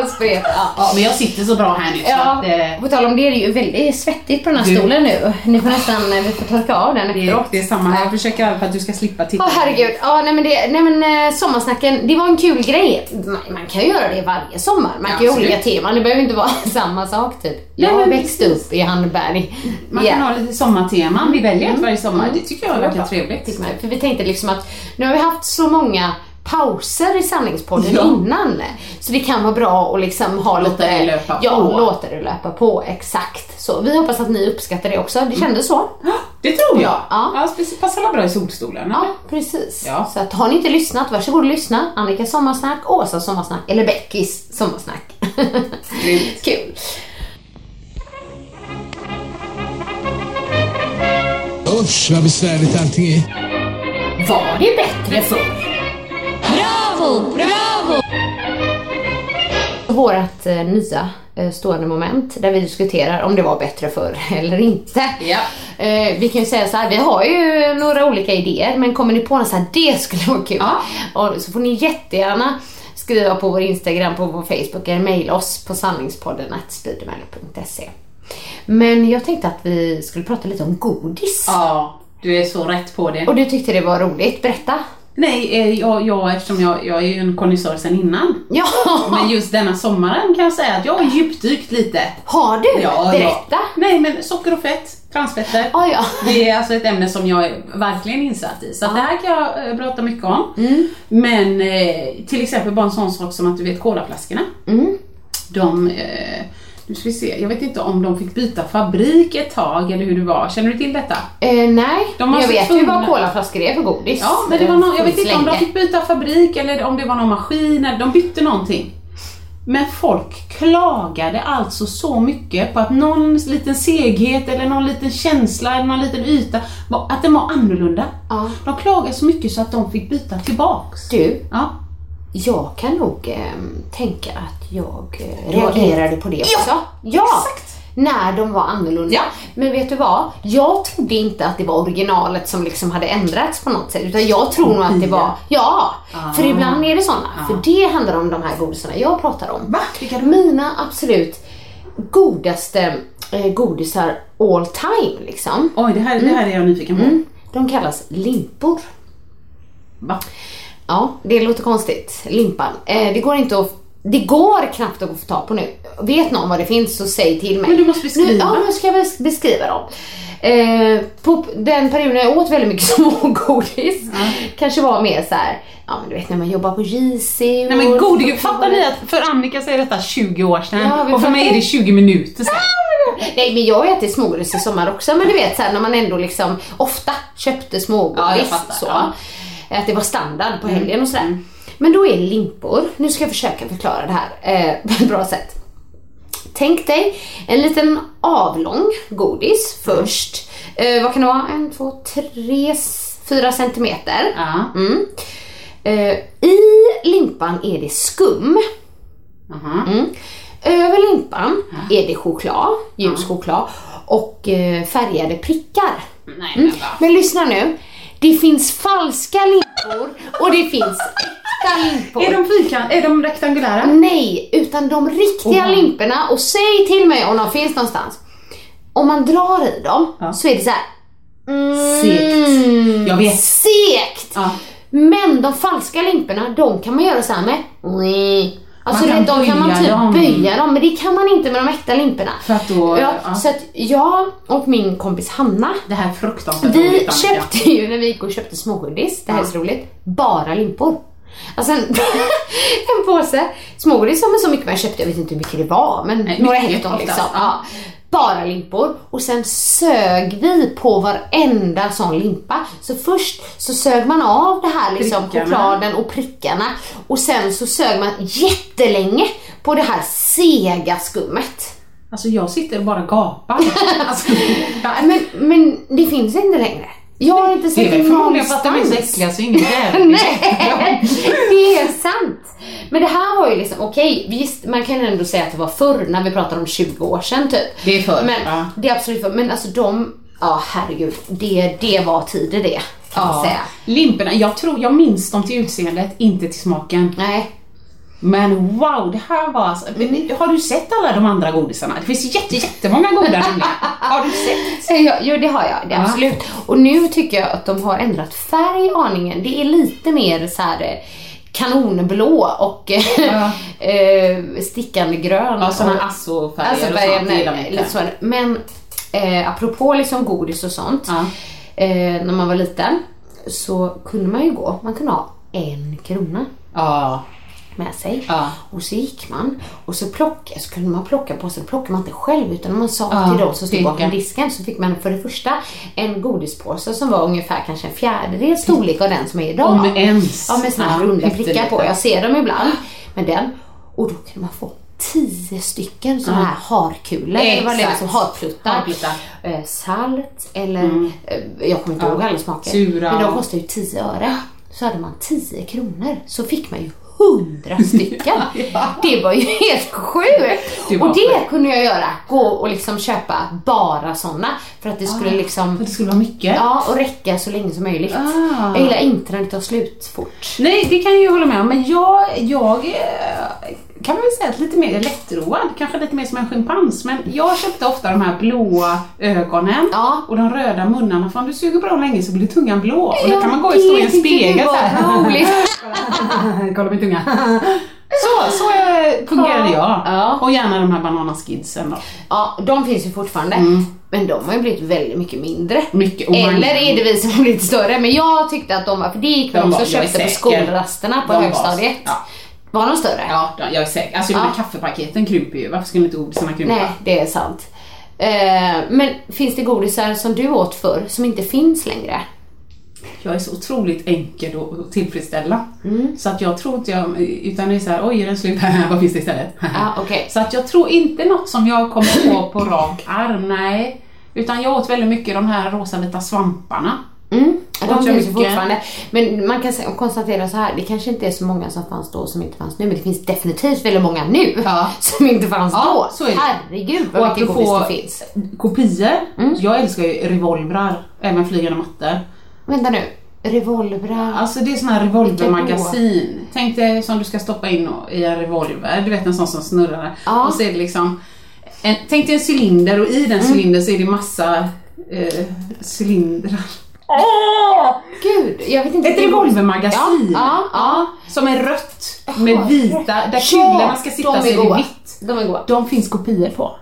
och spret. Ja. ja, men jag sitter så bra här nu Ja, att, eh, på tal om det, det är ju väldigt svettigt på den här Du- stolen nu. Ni får nästan, vi får torka av den det, efteråt. det är samma. Jag försöker i alla fall att du ska slippa titta. Åh herregud. Ja, nej men, det, nej men eh, sommarsnacken, det var en kul grej. Man, man kan göra det varje sommar. Man Ja, kan ju olika teman. Det behöver inte vara samma sak typ. Nej, Jag men växte upp i Handberg. Man Ja. kan ha lite sommarteman. Vi väljer ett varje sommar. Det tycker jag Tycker trevligt. För vi tänkte liksom att nu har vi haft så många pauser i sanningspodden Ja. innan. Så det kan vara bra att liksom ha Låta lite... det löpa ja, på. låta det löpa på. Exakt. Så vi hoppas att ni uppskattar det också. Det kändes så. Det tror jag. Ja. Ja, passar alla bra i solstolen. Ja, precis. Ja. Så att har ni inte lyssnat, varsågod och lyssna. Annika sommarsnack, Åsa sommarsnack eller Beckis sommarsnack. Kul. Usch vad besvärligt allting är. Var det bättre förr? Bravo, bravo! Vårat eh, nya eh, stående moment där vi diskuterar om det var bättre förr eller inte. Ja. Eh, vi kan ju säga så här, vi har ju några olika idéer men kommer ni på något så här, det skulle vara kul. Ja. Och så får ni jättegärna skriva på vår Instagram, på vår Facebook eller mejla oss på sanningspodden speedymail.se. Men jag tänkte att vi skulle prata lite om godis. ja, du är så rätt på det. Och du tyckte det var roligt, berätta. Nej, eh, jag, jag, eftersom jag, jag är ju en konnässör sedan innan. Ja, Men just denna sommaren kan jag säga att jag har djupdykt lite. har du? Ja, berätta. Ja. Nej, men socker och fett, transfetter. Ah, ja. Det är alltså ett ämne som jag är verkligen insatt i. Så att det här kan jag eh, prata mycket om. Mm. Men eh, till exempel bara en sån sak som att du vet colaflaskorna. Mm. De, eh, nu ska vi se, jag vet inte om de fick byta fabrik ett tag eller hur det var. Känner du till detta? Eh, nej, De jag vet ju vad colaflaskor är för godis. Ja, men det var någon, jag vet inte om de fick byta fabrik eller om det var någon maskin, eller de bytte någonting. Men folk klagade alltså så mycket på att någon liten seghet eller någon liten känsla eller någon liten yta, att den var annorlunda. Ja. De klagade så mycket så att de fick byta tillbaks. Du, Ja. Jag kan nog eh, tänka att jag eh, reagerade på det också. Ja, exakt. När de var annorlunda. Ja. Men vet du vad? Jag trodde inte att det var originalet som liksom hade ändrats på något sätt. Utan jag tror nog att det var, ja. För ibland är det sådana. För det handlar om de här godisarna jag pratar om. Va? Vilka? Mina absolut godaste eh, godisar all time liksom. Oj, det här, det här är jag nyfiken på. Mm. De kallas limpor. Va? Ja, det låter konstigt. Limpan. Eh, det går inte att det går knappt att få tag på nu. Vet någon vad det finns så säg till mig. Men du måste beskriva. Nu, ja, nu ska jag bes- beskriva dem. Eh, på den perioden jag åt väldigt mycket smågodis kanske var mer så här, ja men du vet när man jobbar på JC. Nej men gode fattar ni att för Annika så är detta 20 år sedan Ja, och för mig är det 20 minuter sedan. Nej men jag har ätit smågodis i sommar också men du vet såhär när man ändå liksom ofta köpte smågodis Ja, jag fattar, så. ja. Att det var standard på helgen och sådär. Men då är limpor, nu ska jag försöka förklara det här eh, på ett bra sätt. Tänk dig en liten avlång godis först. Eh, vad kan det vara? En, två, tre, fyra centimeter. Ja. Mm. Eh, I limpan är det skum. Aha. Mm. Över limpan är det choklad, ljus choklad och eh, färgade prickar. Nej Mm. Men lyssna nu. Det finns falska limpor och det finns äkta limpor. Är de fyrkant, är de rektangulära? Nej, utan de riktiga Oha. limporna och säg till mig om de finns någonstans. Om man drar i dem Ja. så är det så här. Mm, Segt. Jag vet. Segt! Ja. Men de falska limporna, de kan man göra så här med. Alltså Man kan kan man typ dem. böja dem, men det kan man inte med de äkta limporna. För att då, Ja, ja. Så att jag och min kompis Hanna, Det här är fruktansvärt vi roligt, köpte ju när vi gick och köpte smågodis, det här är så roligt, bara limpor. Alltså en, en påse smågodis som är så mycket man köpte, jag vet inte hur mycket det var, men Nej, några hekton liksom. ja. Bara limpor och sen sög vi på varenda sån limpa. Så först så sög man av det här liksom Prickarna. chokladen och prickarna och sen så sög man jättelänge på det här sega skummet. Alltså jag sitter och bara gapar. alltså, Men, men det finns inte längre. Jag har inte det sett är väl det förmodligen för att de är så någonstans. äckliga så ingen. Nej, det är sant. Men det här var ju liksom, okej, visst man kan ändå säga att det var förr när vi pratar om 20 år sedan typ. Det är förr, Men ja. det är absolut förr. Men alltså de, ja herregud, det, det var tider det. Kan man Ja. säga. Limporna, jag tror, jag minns dem till utseendet, inte till smaken. Nej. Men wow, det här var alltså, men Har du sett alla de andra godisarna? Det finns jätte, jättemånga goda nämligen. Har du sett? Eh, Ja, jo det har jag, det Ja. absolut. Och nu tycker jag att de har ändrat färg aningen. Det är lite mer så här eh, kanonblå och Ja. eh, stickande grön. Ja, såna assofärger Alltså och sånt så. Men eh, apropå liksom godis och sånt. Ja. Eh, när man var liten så kunde man ju gå, man kunde ha en krona Ja. Med sig. Ja. Och så gick man och så plockade, så kunde man plocka på sig, plockade man inte själv utan man sa Ja, till de som stod bakom disken så fick man för det första en godispåse som var ungefär kanske en fjärdedel storlek av den som är idag. Om ens. Ja med såna här runda prickar på. Jag ser dem ibland. med den. Och då kunde man få tio stycken såna här harkulor. Eller vad det är, som harpluttar. Harpluttar. Eh, salt eller, eh, jag kommer inte Ja. ihåg alla smaker. Sura Men de kostar ju 10 öre. Så hade man 10 kronor så fick man ju 100 stycken. Det var ju helt sjukt! Det och det kunde jag göra. Gå och liksom köpa bara såna. För att det skulle liksom För det skulle vara mycket. Ja, och räcka så länge som möjligt. Ah. Jag gillar inte när det tar slut fort. Nej, det kan jag ju hålla med om. Men jag, jag kan väl säga att lite mer lättroad, kanske lite mer som en schimpans. Men jag köpte ofta de här blåa ögonen Ja. och de röda munnarna. För om du suger på dem länge så blir tungan blå. Och då kan man gå och stå i en spegel det var så här. roligt. Kolla min tunga. Så, så eh, fungerade jag. Ja. Och gärna de här bananaskidsen då. Ja, de finns ju fortfarande. Men de har ju blivit väldigt mycket mindre. Mm. Mycket, och man- Eller är det vi som har blivit större? Men jag tyckte att de var, för det gick De man var- också är köpte på skolrasterna på De högstadiet. ja. Var de större? Ja, jag är säker. Alltså de Ja. kaffepaketen krymper ju. Varför skulle inte godisarna krympa? Nej, det är sant. Eh, men finns det godisar som du åt förr som inte finns längre? Jag är så otroligt enkel att tillfredsställa. Mm. Så att jag tror inte jag, utan det är så här, oj är den slut? Vad finns det istället? Ja, okej. Så att jag tror inte något som jag kommer på på rak arm, nej. Utan jag åt väldigt mycket de här rosa vita svamparna. Mm, de finns ju fortfarande. Men man kan konstatera så här, det kanske inte är så många som fanns då som inte fanns nu, men det finns definitivt väldigt många nu Ja. som inte fanns Ja, då. så är det. Herregud vad Och mycket godis det finns. kopior, Mm. jag älskar ju revolvrar, även flygande mattor. Vänta nu, revolvrar. Alltså det är såna här revolvermagasin. Tänk dig som du ska stoppa in i en revolver, du vet en sån som snurrar. Ja. Och så är det liksom, en, tänk dig en cylinder och i den cylindern så är det massa eh, cylindrar. Åh! Gud, jag vet inte. Ett revolvermagasin. Ja, ja. Som är rött med vita, där Ja, kulorna ska sitta de så är det vitt. De är goda. De finns kopior på.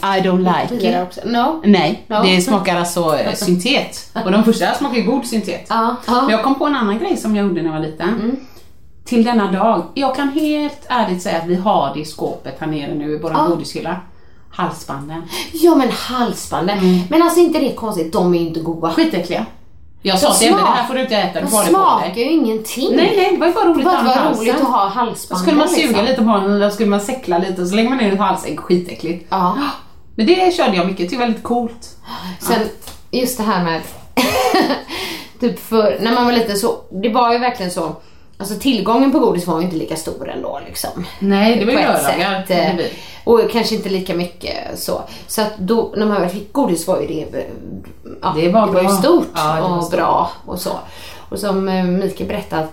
I don't like it. också. No. Nej, Ja. det smakar alltså eh, syntet. Och de första smakar ju god syntet. Ja, ja. Men jag kom på en annan grej som jag gjorde när jag var liten. Till denna dag. Jag kan helt ärligt säga att vi har det i skåpet här nere nu i vår Ja. godishylla. Halsbanden. Ja men halsbanden. Men alltså inte det konstigt, de är ju inte goda. Skitäckliga. Jag sa till Ebbe, det här får du inte äta, du får det på smakar dig. ju ingenting. Nej, nej, det var ju bara roligt var halsen. roligt att ha halsbanden. skulle man suga liksom. lite på den, eller skulle man säckla lite och så lägger man ner det på halsen. Skitäckligt. Ja. Men det körde jag mycket, det var väldigt coolt. Sen just det här med typ för när man var liten så, det var ju verkligen så Alltså tillgången på godis var ju inte lika stor ändå liksom. Nej, det var ju lördagar. eh, det. Och kanske inte lika mycket så. Så att då, när man väl fick godis var ju det, ja, Det var ju bra. stort Ja, det var och stort. bra och så. Och som eh, Mikael berättade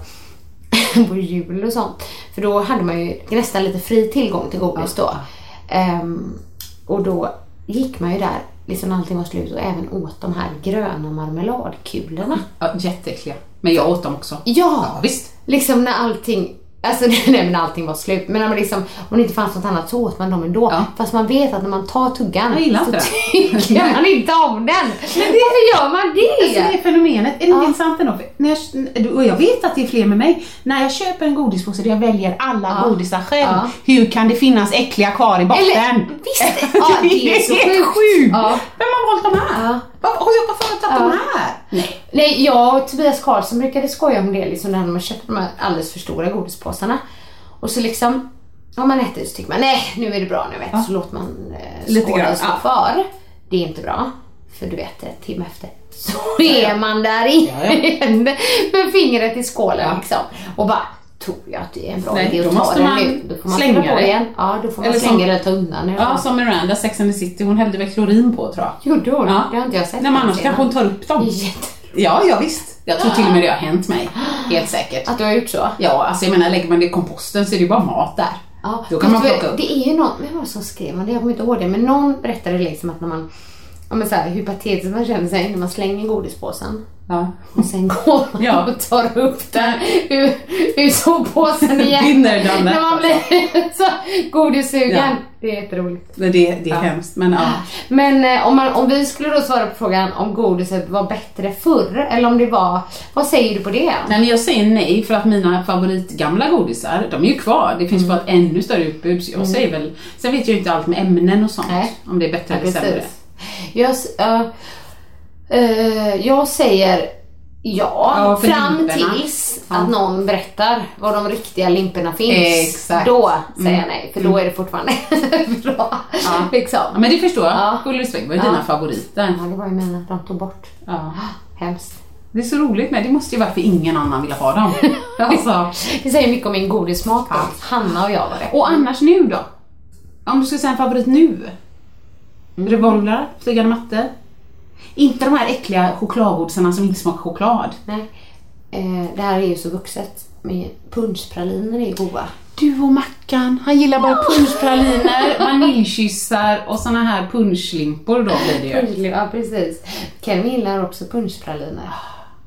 på jul och sånt. För då hade man ju nästan lite fri tillgång till godis då. Ehm, och då gick man ju där, liksom allting var slut och även åt de här gröna marmeladkulorna. Ja, jätteäckliga. Men jag åt dem också. Ja! Ja, visst. Liksom när allting, alltså nej men allting var slut. Men man liksom, om det inte fanns något annat så åt man dem ändå. Ja. Fast man vet att när man tar tuggan gillar så inte tycker man inte om den. Varför gör man Alltså det det? är fenomenet. Är det Ja. inte intressant ändå? När jag, och jag vet att det är fler med mig. När jag köper en godispåse där jag väljer alla Ja. godisar själv. Ja. Hur kan det finnas äckliga kvar i botten? Eller, visst, ja, det är så sjukt. Vem har valt de här? Ja. Var, har jag varför har jag tagit de här? Nej. Nej, jag och Tobias Karlsson brukade skoja om det liksom när man köpte de här alldeles för stora godispåsarna. Och så liksom, om man äter så tycker man nej nu är det bra nu vet så låter man eh, Lite skålen stå ja. kvar. Det är inte bra. För du vet, en timme efter så är man där igen med fingret i skålen liksom. Och bara, tror jag att det är en bra Nej, idé att ta den man nu. Då får man slänga på det. igen. Ja, då får man Eller slänga det eller ta undan det. Ja, som Miranda, Sex and the City, hon hällde väl klorin på tror jag. Gjorde hon? Ja. Det har inte jag sett. Nej, men annars den kanske hon tar upp dem. Jätte- Ja, ja visst. Jag tror till och med det har hänt mig. Helt säkert. Att du har gjort så? Ja, alltså jag menar lägger man det i komposten så är det ju bara mat där. Ja, Då kan man plocka upp. Det är ju någon, vem var det som skrev om det? Jag kommer inte ihåg det, men någon berättade liksom att när man, ja men så här, hur patetiskt man känner sig när man slänger godispåsen. Ja. Och sen går man Ja. och tar upp den ur, ur soppåsen igen. Dinner done that, När man blir så godissugen. Ja. Det är jätteroligt. Men det, det är hemskt. Men ja. Men eh, om, man, om vi skulle då svara på frågan om godiset var bättre förr, eller om det var, vad säger du på det? Nej men jag säger nej för att mina favoritgamla godisar, de är ju kvar. Det finns bara ett ännu större utbud. Så jag säger väl, sen vet jag ju inte allt med ämnen och sånt. Nej. Om det är bättre Ja, eller sämre. Jag, s- äh, jag säger ja, Ja, fram limporna. tills Ja. att någon berättar var de riktiga limporna finns. Exakt. Då säger Mm. jag nej, för då är det fortfarande bra. Ja. Liksom. Men det förstår jag. Ja. Vad är Ja. dina favoriter? Ja, det var ju mina de tog bort. Ja. Hemskt. Det är så roligt med. Det måste ju vara för ingen annan ville ha dem. alltså. Det säger mycket om min godissmak då. Hanna och jag var det. Och annars nu då? Om du skulle säga en favorit nu? Revolver? Flygande mattor? Inte de här äckliga chokladgodisarna som inte smakar choklad. Nej. Eh, det här är ju så vuxet. Punschpraliner är goda. Du och Mackan, han gillar bara punschpraliner, vaniljkyssar och såna här punschlimpor då blir det ju. Ja precis. Kevin gillar också punschpraliner.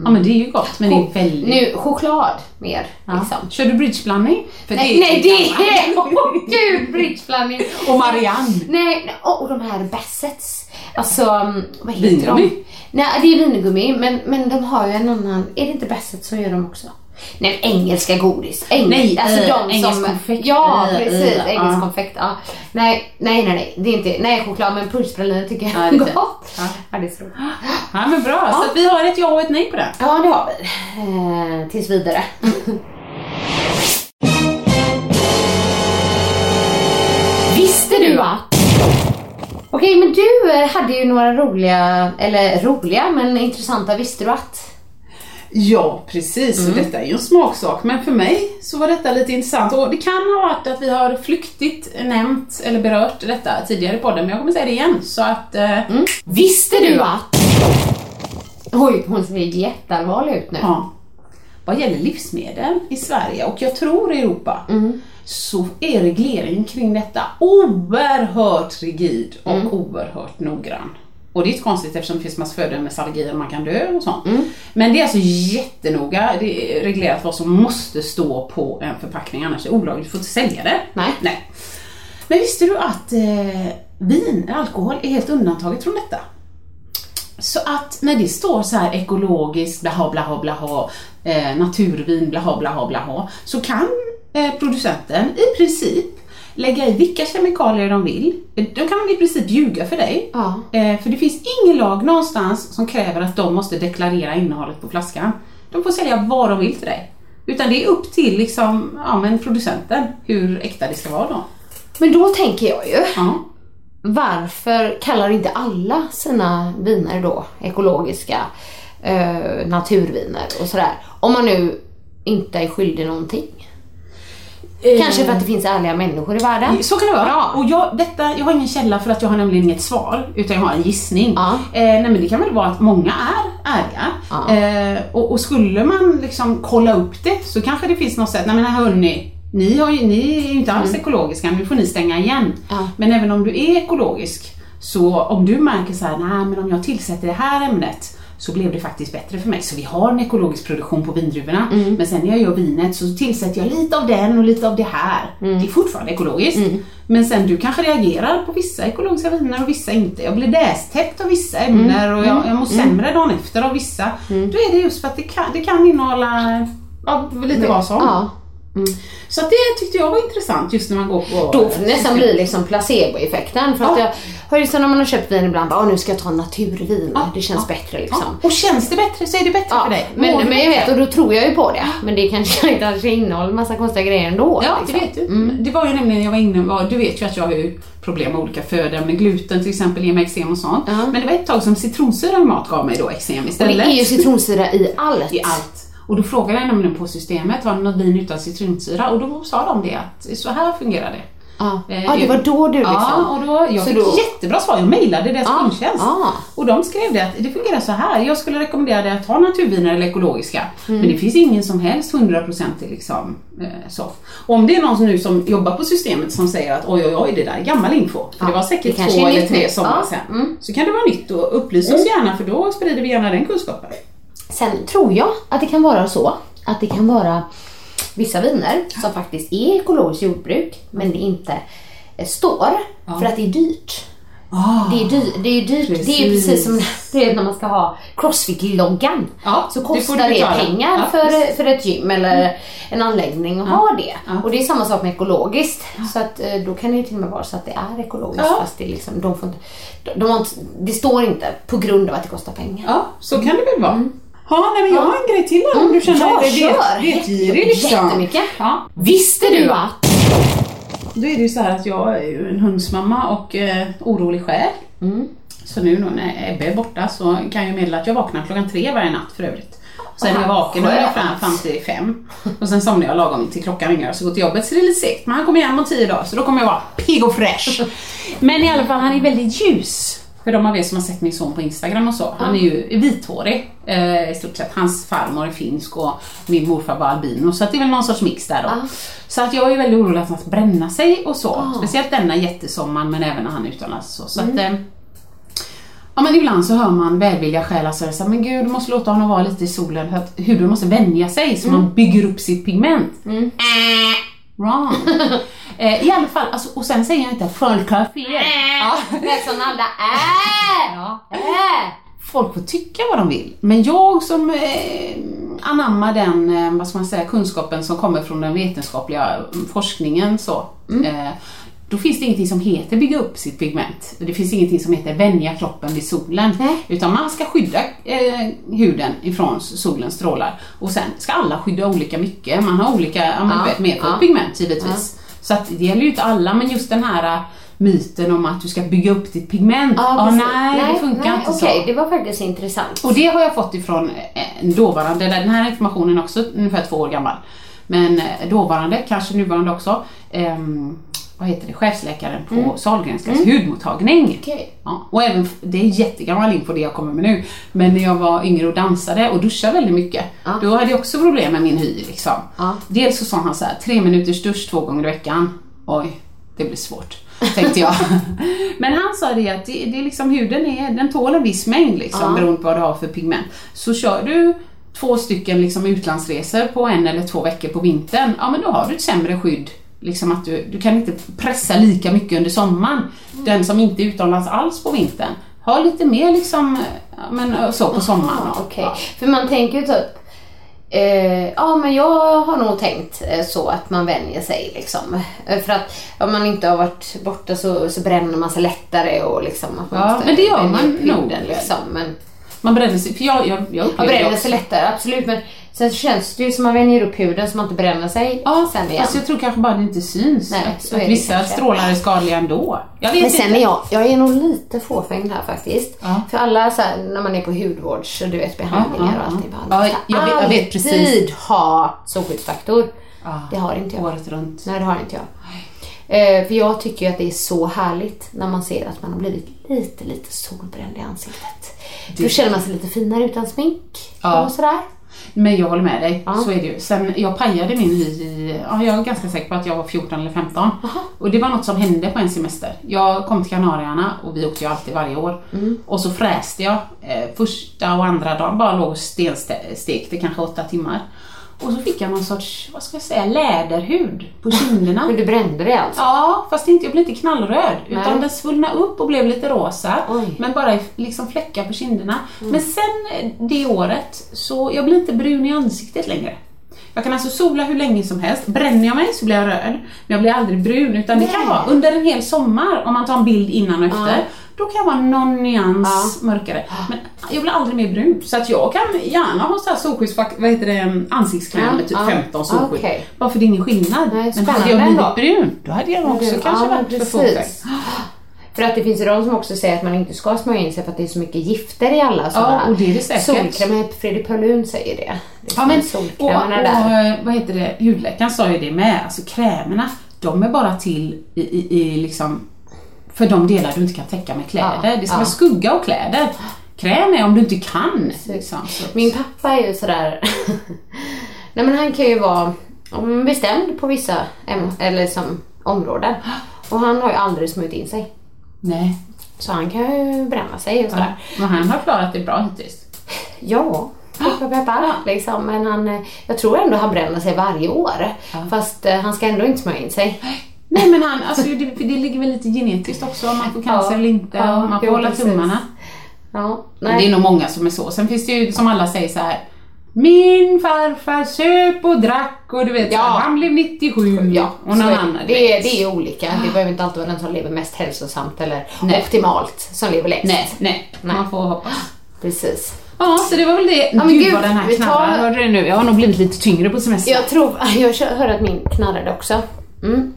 Ja men det är ju gott men det är väldigt... Nu, choklad mer Ja. liksom. Kör du bridgeblandning? Nej, nej ju det är... Åh gud, bridgeblandning. Och Marianne. Nej, nej och de här Bassets. Alltså, mm, vad heter Vingummi? de? Nej, det är vingummi, men, men de har ju en annan... Är det inte Bassets som gör dem också? Nej, engelska godis. Eng, Nej, alltså äh, de engelsk som, konfekt. Ja, Äh, precis. äh, engelsk ja. konfekt. Ja. Nej, nej, nej, nej. Det är inte... Nej, choklad, men punschpraliner tycker jag Ja, är det är gott. Ja. Ja. det är så. Ja men bra, så att vi har ett ja och ett nej på det. Ja, det har vi. Eh, tills vidare. Visste du att... Okej, men du eh, hade ju några roliga, eller roliga, men intressanta visste du att? Ja, precis. Och detta är ju en smaksak. Men för mig så var detta lite intressant. Och det kan ha varit att vi har flyktigt nämnt eller berört detta tidigare i podden, men jag kommer säga det igen. Så att... Eh, Visste du att... Oj, hon ser jätteallvarlig ut nu. Ja. Vad gäller livsmedel i Sverige och jag tror i Europa så är regleringen kring detta oerhört rigid och oerhört noggrann. Och det är inte konstigt eftersom det finns massa födoämnesallergier och man kan dö och sånt. Men det är alltså jättenoga det är reglerat vad som måste stå på en förpackning annars är det olagligt, du får inte sälja det. Nej. Nej. Men visste du att eh, vin, alkohol, är helt undantaget från detta? Så att när det står så här ekologiskt, blaha blaha blaha, eh, naturvin, blaha blaha blaha, så kan eh, producenten i princip lägga i vilka kemikalier de vill. De kan i princip ljuga för dig. Ja. Eh, för det finns ingen lag någonstans som kräver att de måste deklarera innehållet på flaskan. De får sälja vad de vill till dig. Utan det är upp till liksom, ja, men producenten hur äkta det ska vara då. Men då tänker jag ju, Ja. varför kallar inte alla sina viner då ekologiska eh, naturviner och sådär? Om man nu inte är skyldig någonting. Kanske för att det finns ärliga människor i världen. Så kan det vara. Ja. Och jag, detta, jag har ingen källa för att jag har nämligen inget svar, utan jag har en gissning. Ja. Eh, nej men det kan väl vara att många är ärliga. Ja. Eh, och, och skulle man liksom kolla upp det så kanske det finns något sätt, nej men hörni, ni, har ju, ni är ju inte alls ekologiska, nu får ni stänga igen. Mm. Ja. Men även om du är ekologisk, så om du märker så här, nej men om jag tillsätter det här ämnet så blev det faktiskt bättre för mig. Så vi har en ekologisk produktion på vindruvorna. Mm. Men sen när jag gör vinet så tillsätter jag lite av den och lite av det här. Mm. Det är fortfarande ekologiskt. Men sen du kanske reagerar på vissa ekologiska viner och vissa inte. Jag blir nästäppt av vissa ämnen och jag, jag mår sämre dagen efter av vissa. Då är det just för att det kan, det kan innehålla ja, lite vad som. Ja. Så att det tyckte jag var intressant just när man går på... Då får det nästan bli liksom placeboeffekten. För att Ja. jag har ju så när man har köpt vin ibland, "Åh, nu ska jag ta naturvin. det känns bättre liksom. Ja. Och känns det bättre så är det bättre Ja, för dig. Men, men jag vet och då tror jag ju på det. Men det kanske inte innehåller massa konstiga grejer ändå. Ja, det liksom. vet du. Det var ju nämligen, jag var inne var, du vet ju att jag har ju problem med olika födoämnen, gluten till exempel ger mig eksem och sånt. Ja. Men det var ett tag som citronsyra i mat gav mig då eksem Och istället. det är ju citronsyra i allt. I allt. Och då frågade jag nämligen på systemet, var det något vin utan citronsyra? Och då sa de det att så här fungerar det. Ja. Eh, ja, det var då du liksom... Ja, och då, jag Så fick då- jättebra svar. Jag mejlade deras Ja, kundtjänst. ja. Och de skrev det att det fungerar så här. Jag skulle rekommendera dig att ta naturviner eller ekologiska. Mm. Men det finns ingen som helst 100% liksom eh, så. Och om det är någon nu som jobbar på systemet som säger att oj oj oj det där är gammal info. För Ja, det var säkert det två eller tre somrar Ja, sedan. mm. Så kan det vara nytt och upplys oss gärna för då sprider vi gärna den kunskapen. Sen tror jag att det kan vara så att det kan vara vissa viner som faktiskt är ekologiskt jordbruk men det inte står för att det är dyrt. Det är, dyrt, det är dyrt. Det är Precis. precis som du vet, när man ska ha Crossfit-loggan. Ja, så det kostar det, betala. pengar Ja, för, för ett gym eller en anläggning att ha det. Ja. Och det är samma sak med ekologiskt. Så att, eh, då kan det ju till och med vara så att det är ekologiskt Ja. fast det, liksom, de får de, de har det står inte på grund av att det kostar pengar. Ja, så kan det väl vara. Ja, nej, men jag har en grej till om du känner Ja, dig vetgirig liksom. Jättemycket. Ja. Visste du att? Då är det ju så här att jag är ju en hundsmamma och eh, orolig själ. Så nu när Ebbe är borta så kan jag meddela att jag vaknar klockan tre varje natt för övrigt. Sen är jag vaken Skönt. ungefär fram till fem. Och sen somnar jag lagom till klockan ringer och så går till jobbet så det är lite segt. Men han kommer hem om tio dagar så då kommer jag vara pigg och fräsch. Men i alla fall han är väldigt ljus. För de av er som har sett min son på Instagram och så. Han är ju vithårig eh, i stort sett. Hans farmor är finsk och min morfar var albino. Så att det är väl någon sorts mix där då. Så att jag är väldigt orolig att han ska bränna sig och så. Speciellt denna jättesommaren men även när han är utomlands. Så, så att, eh, Ja men ibland så hör man välvilliga själar säga så här, men gud du måste låta honom vara lite i solen för att huden måste vänja sig så man bygger upp sitt pigment. Äh, wrong. eh, I alla fall, alltså, och sen säger jag inte att folk har fel. Ja. Det är som alla är. Ja. Är. Folk får tycka vad de vill. Men jag som eh, anammar den, eh, vad ska man säga, kunskapen som kommer från den vetenskapliga mm, forskningen så. Eh, då finns det ingenting som heter bygga upp sitt pigment. Det finns ingenting som heter vänja kroppen vid solen. Nej. Utan man ska skydda eh, huden ifrån solens strålar. Och sen ska alla skydda olika mycket. Man har olika, ja, men Ja, mer för ja. pigment givetvis. Så att det gäller ju inte alla, men just den här eh, myten om att du ska bygga upp ditt pigment. Ja, precis. nej, det funkar nej, inte så. Okej, det var faktiskt intressant. Och det har jag fått ifrån eh, dåvarande, den här informationen också ungefär två år gammal. Men eh, dåvarande, kanske nuvarande också, ehm, vad heter det, chefsläkaren på Sahlgrenskas hudmottagning. Okej. Ja, och även, det är jättegammal info det jag kommer med nu, men när jag var yngre och dansade och duschade väldigt mycket, Ja. då hade jag också problem med min hy. Liksom. Ja. Dels så sa han så här, tre minuters dusch två gånger i veckan. Oj, det blir svårt, tänkte jag. men han sa det att det, det är liksom huden är, den tål en viss mängd liksom, Ja. beroende på vad du har för pigment. Så kör du två stycken liksom utlandsresor på en eller två veckor på vintern, ja men då har du ett sämre skydd. Liksom att du, du kan inte pressa lika mycket under sommaren. Mm. Den som inte är utomlands alls på vintern, har lite mer liksom, ja, men så på sommaren. Ja, okej. För man tänker ju typ Eh, ja men jag har nog tänkt eh, så att man vänjer sig liksom. Eh, för att om man inte har varit borta så, så bränner man sig lättare och liksom att man Ja, men det gör man nog. liksom. Men Man bränner sig, för jag, jag, jag man bränner sig lättare, absolut. Men sen känns det ju som man vänjer upp huden så man inte bränner sig Ja, sen igen. fast jag tror kanske bara det inte syns. Nej, att, att vissa kanske. strålar är skadliga ändå. Jag vet Men sen inte. är jag, jag är nog lite fåfäng här faktiskt. Ja. För alla så här, när man är på hudvårds du vet behandlingar Ja, och allting. Bara, Ja, jag vet- jag vet precis. alltid ha solskyddsfaktor. Det har inte jag. Året runt. Nej, det har inte jag. Eh, för jag tycker ju att det är så härligt när man ser att man har blivit lite, lite solbränd i ansiktet. Då känner man sig lite finare utan smink Ja. och sådär. Men jag håller med dig, Ja. så är det ju. Sen, jag pajade min hy i, ja, jag är ganska säker på att jag var 14 eller 15. Och det var något som hände på en semester. Jag kom till Kanarieöarna och vi åkte ju alltid varje år. Mm. Och så fräste jag eh, första och andra dagen, bara låg och stenstekte kanske åtta timmar. Och så fick jag någon sorts, vad ska jag säga, läderhud på kinderna. Men du brände dig alltså? Ja, fast inte, jag blev inte knallröd. Utan Nej. den svullnade upp och blev lite rosa. Oj. Mm. Men bara liksom fläckar på kinderna. Men sen eh, det året, så jag blir inte brun i ansiktet längre. Jag kan alltså sola hur länge som helst. Bränner jag mig så blir jag röd. Men jag blir aldrig brun. Utan det kan vara under en hel sommar, om man tar en bild innan och efter. Då kan jag vara någon nyans mörkare. Men jag blir aldrig mer brun. Så att jag kan gärna ha så här solskyddsfack, vad heter det, ansiktskräm Ja, med typ ja. 15 solskydd. Okej. Bara för det är ingen skillnad. Nej, men hade jag blivit brun, då hade jag också kanske ja, varit för precis. fåfäng. För att det finns ju de som också säger att man inte ska smörja in sig för att det är så mycket gifter i alla sådana och det är det säkert. Solkräm, Fredrik Paulun säger det. det Ja, men, och, och, där. eh, vad heter det, hudläkaren sa ju det med, alltså krämerna, de är bara till i, i, i liksom, för de delar du inte kan täcka med kläder. Ja, det ska ja. vara skugga och kläder. Kräm är om du inte kan. Liksom. Min pappa är ju sådär... Nej men han kan ju vara bestämd på vissa eller som områden. Och han har ju aldrig smörjt in sig. Nej, Så han kan ju bränna sig och sådär. men han har klarat det bra hittills. Ja, peppar peppar. Liksom. Men han, eh, jag tror ändå han bränner sig varje år. Fast eh, han ska ändå inte smörja in sig. Nej men han, alltså, det, det ligger väl lite genetiskt också om man får cancer Ja, eller inte. ja, man får jo, hålla precis. tummarna. Ja, Det är nog många som är så. Sen finns det ju som alla säger så här. Min farfar söp och drack och du vet, Ja. han blev 97 Ja, och någon det. annan. du det, är, det är olika. Det behöver inte alltid vara den som lever mest hälsosamt eller Nej. optimalt som lever längst. Nej, nej, Nej. man får hoppas. Precis. Ja, så det var väl det. men Gud gud, vad den här vi tar- knarrar. Hörde du det nu? Jag har nog blivit lite tyngre på semestern. Jag tror, jag kör- hör att min knarrade också. Mm.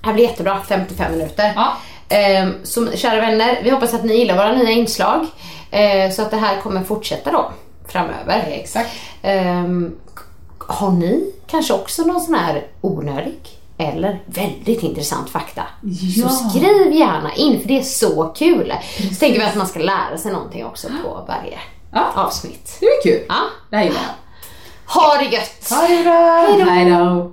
Det här blir jättebra, 55 minuter. Ja. Ehm, så kära vänner, vi hoppas att ni gillar våra nya inslag. Ehm, så att det här kommer fortsätta då framöver. Exakt. Ehm, har ni kanske också någon sån här onödig eller väldigt intressant fakta? Ja. Så skriv gärna in för det är så kul. Så tänker vi att man ska lära sig någonting också på varje Ja. avsnitt. Det är kul. Ja. Det här gillar jag. Ha det gött! Ha det bra. Hej då.